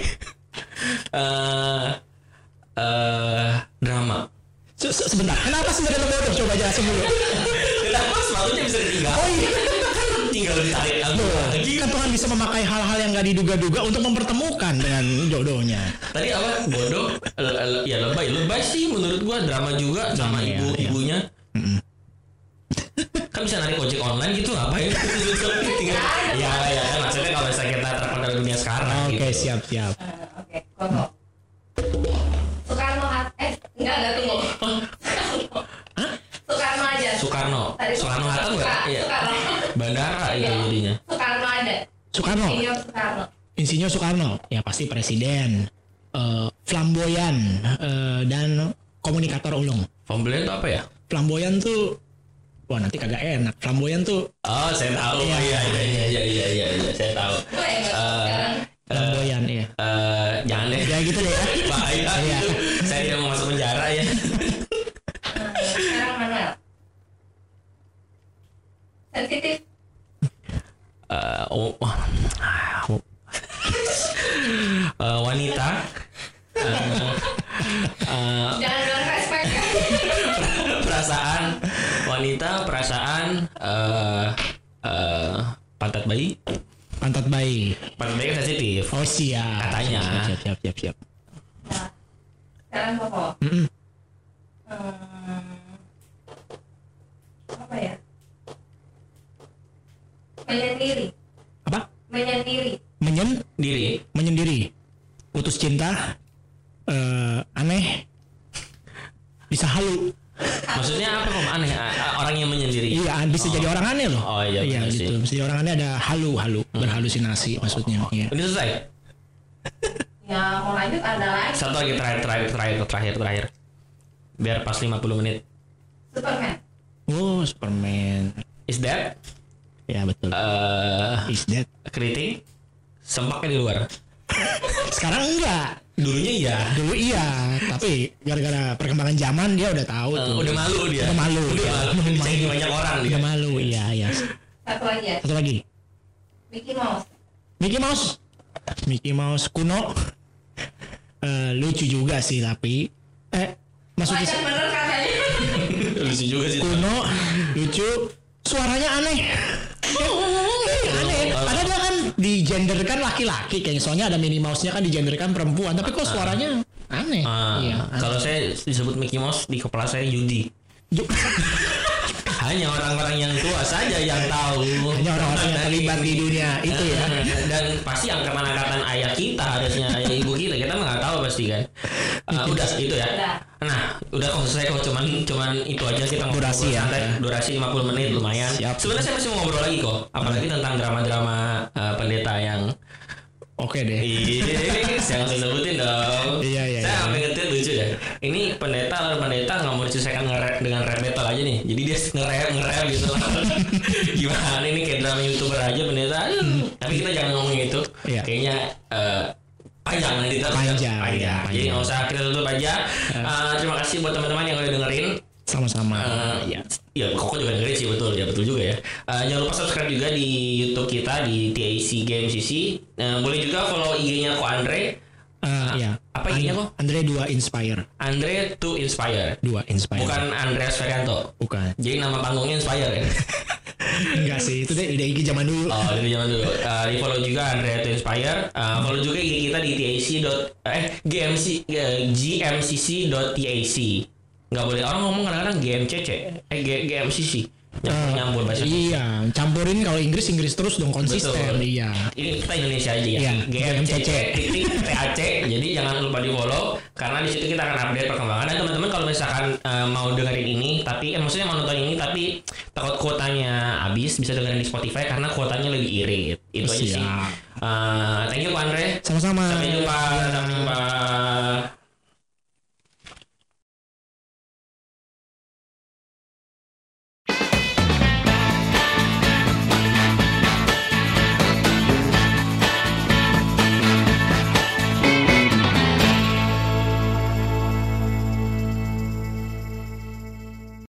Eh, eh, drama. Se- se- Sebentar, kenapa sebenarnya bodoh? Coba jelasin dulu. Kenapa sepatunya bisa ditinggal? Oh iya. Tinggal ditarik lagi. kan Tuhan bisa memakai hal-hal yang gak diduga-duga untuk mempertemukan dengan jodohnya. Tadi apa? Bodoh? Le- le- ya lebay. Lebay sih menurut gua drama juga sama Drama, ya, ibu ya. ibunya. kan bisa narik ojek online gitu ngapain? Tinggal, ya ya kan maksudnya kalau misalnya kita dalam dunia sekarang. Oke, gitu. siap, siap. Eh, Oke. Koko. Soekarno Hat. Eh, enggak, enggak tunggu. Soekarno aja. Soekarno. Hatta Suka- enggak? Iya. Soekarno. Bandara itu Iya. jadinya. Soekarno ada. Soekarno, Insinyur Soekarno. Insinyur Soekarno, ya pasti presiden, eh, flamboyan, eh, dan komunikator ulung. Pembelian itu apa ya? Flamboyan tuh, wah nanti kagak enak. Flamboyan tuh Oh, saya tahu. Iya. Iya, iya, iya, iya, iya, iya, iya, saya tahu. Yang Eh, sekarang. flamboyan, iya. Eh, jangan deh. Ya gitu deh ya. Bahaya Iya. Saya tidak mau masuk penjara ya. Eh, Sekarang Manuel. Sensitif. Eh, oh. Ah, oh. Eh, wanita. Jangan bilang respect ya. perasaan wanita, perasaan eh eh, pantat bayi. Pantat bayi. Pantat bayi kan sensitif. Oh siap. Katanya. Siap, siap, siap, siap. Nah, sekarang. Mm-mm. Hmm, apa ya? Menyendiri. Apa? Menyendiri. Menyen, Diri. menyendiri. Putus cinta. eh aneh. Bisa halu. Maksudnya apa kok aneh? Orang yang menyendiri. Iya, bisa jadi orang aneh loh. Oh, iya, benar sih. gitu. Bisa jadi orang aneh ada halu, halu, berhalusinasi maksudnya. Iya. Ini selesai. Ya mau lanjut ada lagi. Satu lagi terakhir, terakhir, terakhir, terakhir, terakhir. Biar pas 50 menit. Superman. Oh, Superman. Is that? Ya betul. eh Is that? keriting? Sempaknya di luar. Sekarang enggak. Dulunya iya. Dulu iya, tapi gara-gara perkembangan zaman dia udah tahu tuh. udah malu dia. Udah malu. Udah dia. malu. Udah malu. banyak orang dia. Udah malu, iya, iya. Satu lagi ya. Satu lagi. Mickey Mouse. Mickey Mouse. Mickey Mouse kuno. Eh, lucu juga sih tapi eh maksudnya Wajar bener katanya. Lucu juga sih. kuno, lucu, suaranya aneh. Eh, aneh. Padahal dia kan digenderkan laki-laki kayaknya. Soalnya ada Minnie Mouse-nya kan digenderkan perempuan, tapi kok suaranya aneh. Ah, Iya. kalau saya disebut Mickey Mouse di kepala saya Yudi. Hanya orang-orang yang tua saja yang tahu. Hanya orang-orang yang terlibat di dunia itu ya. Dan pasti angkatan-angkatan ayah kita harusnya, ayah ibu kita kita mah nggak tahu pasti kan. Uh, udah itu ya. Nah, udah kok selesai kok cuman cuman itu aja kita ngobrol Durasi ya. santai. Durasi 50 menit lumayan. Siap. Sebenarnya saya masih mau ngobrol lagi kok, apalagi tentang drama-drama uh, pendeta yang Oke deh. Iya, jangan disebutin dong. Iya, iya, Ini pendeta lawan pendeta nggak mau diselesaikan nge-rap dengan rap battle aja nih. Jadi dia nge-rap nge-rap gitu. Gimana ini kayak drama youtuber aja pendeta. Tapi kita jangan ngomong itu. Iya. Kayaknya eh, panjang nanti kita Panjang, iya, Jadi panjang. nggak usah kita tutup aja. Eh, terima kasih buat teman-teman yang udah dengerin. Sama-sama. Eh, ya, ya koko juga dengerin sih betul ya betul juga ya. Eh, jangan lupa subscribe juga di YouTube kita di TAC Game CC. Eh, boleh juga follow IG-nya Ko Andre. Eh, ya. Apa ininya kok? Andre 2 Inspire. Andre to Inspire. 2 Inspire. Bukan Andreas Ferianto. Bukan. Jadi nama panggungnya Inspire ya. Enggak sih, itu deh ide IG zaman dulu. Oh, dari zaman dulu. Eh, di follow juga Andrea to Inspire. Eh, follow juga IG kita di TAC. dot eh GMC eh, GMCC.tac. Nggak boleh orang ngomong kadang-kadang GMCC. Eh G- GMCC. Nyambur, Eh, nyambur bahasa. Iya, campurin kalau Inggris Inggris terus dong konsisten. Betul. Iya. Ini kita Indonesia aja ya. Iya, GMCC TAC. Jadi jangan lupa di follow karena di situ kita akan update perkembangan. Dan teman-teman kalau misalkan eh, mau dengerin ini tapi eh, maksudnya mau nonton ini tapi takut kuotanya habis bisa dengerin di Spotify karena kuotanya lebih irit. Itu aja sih. Eh, thank you Pak Andre. Sama-sama. Sampai jumpa. Sampai jumpa.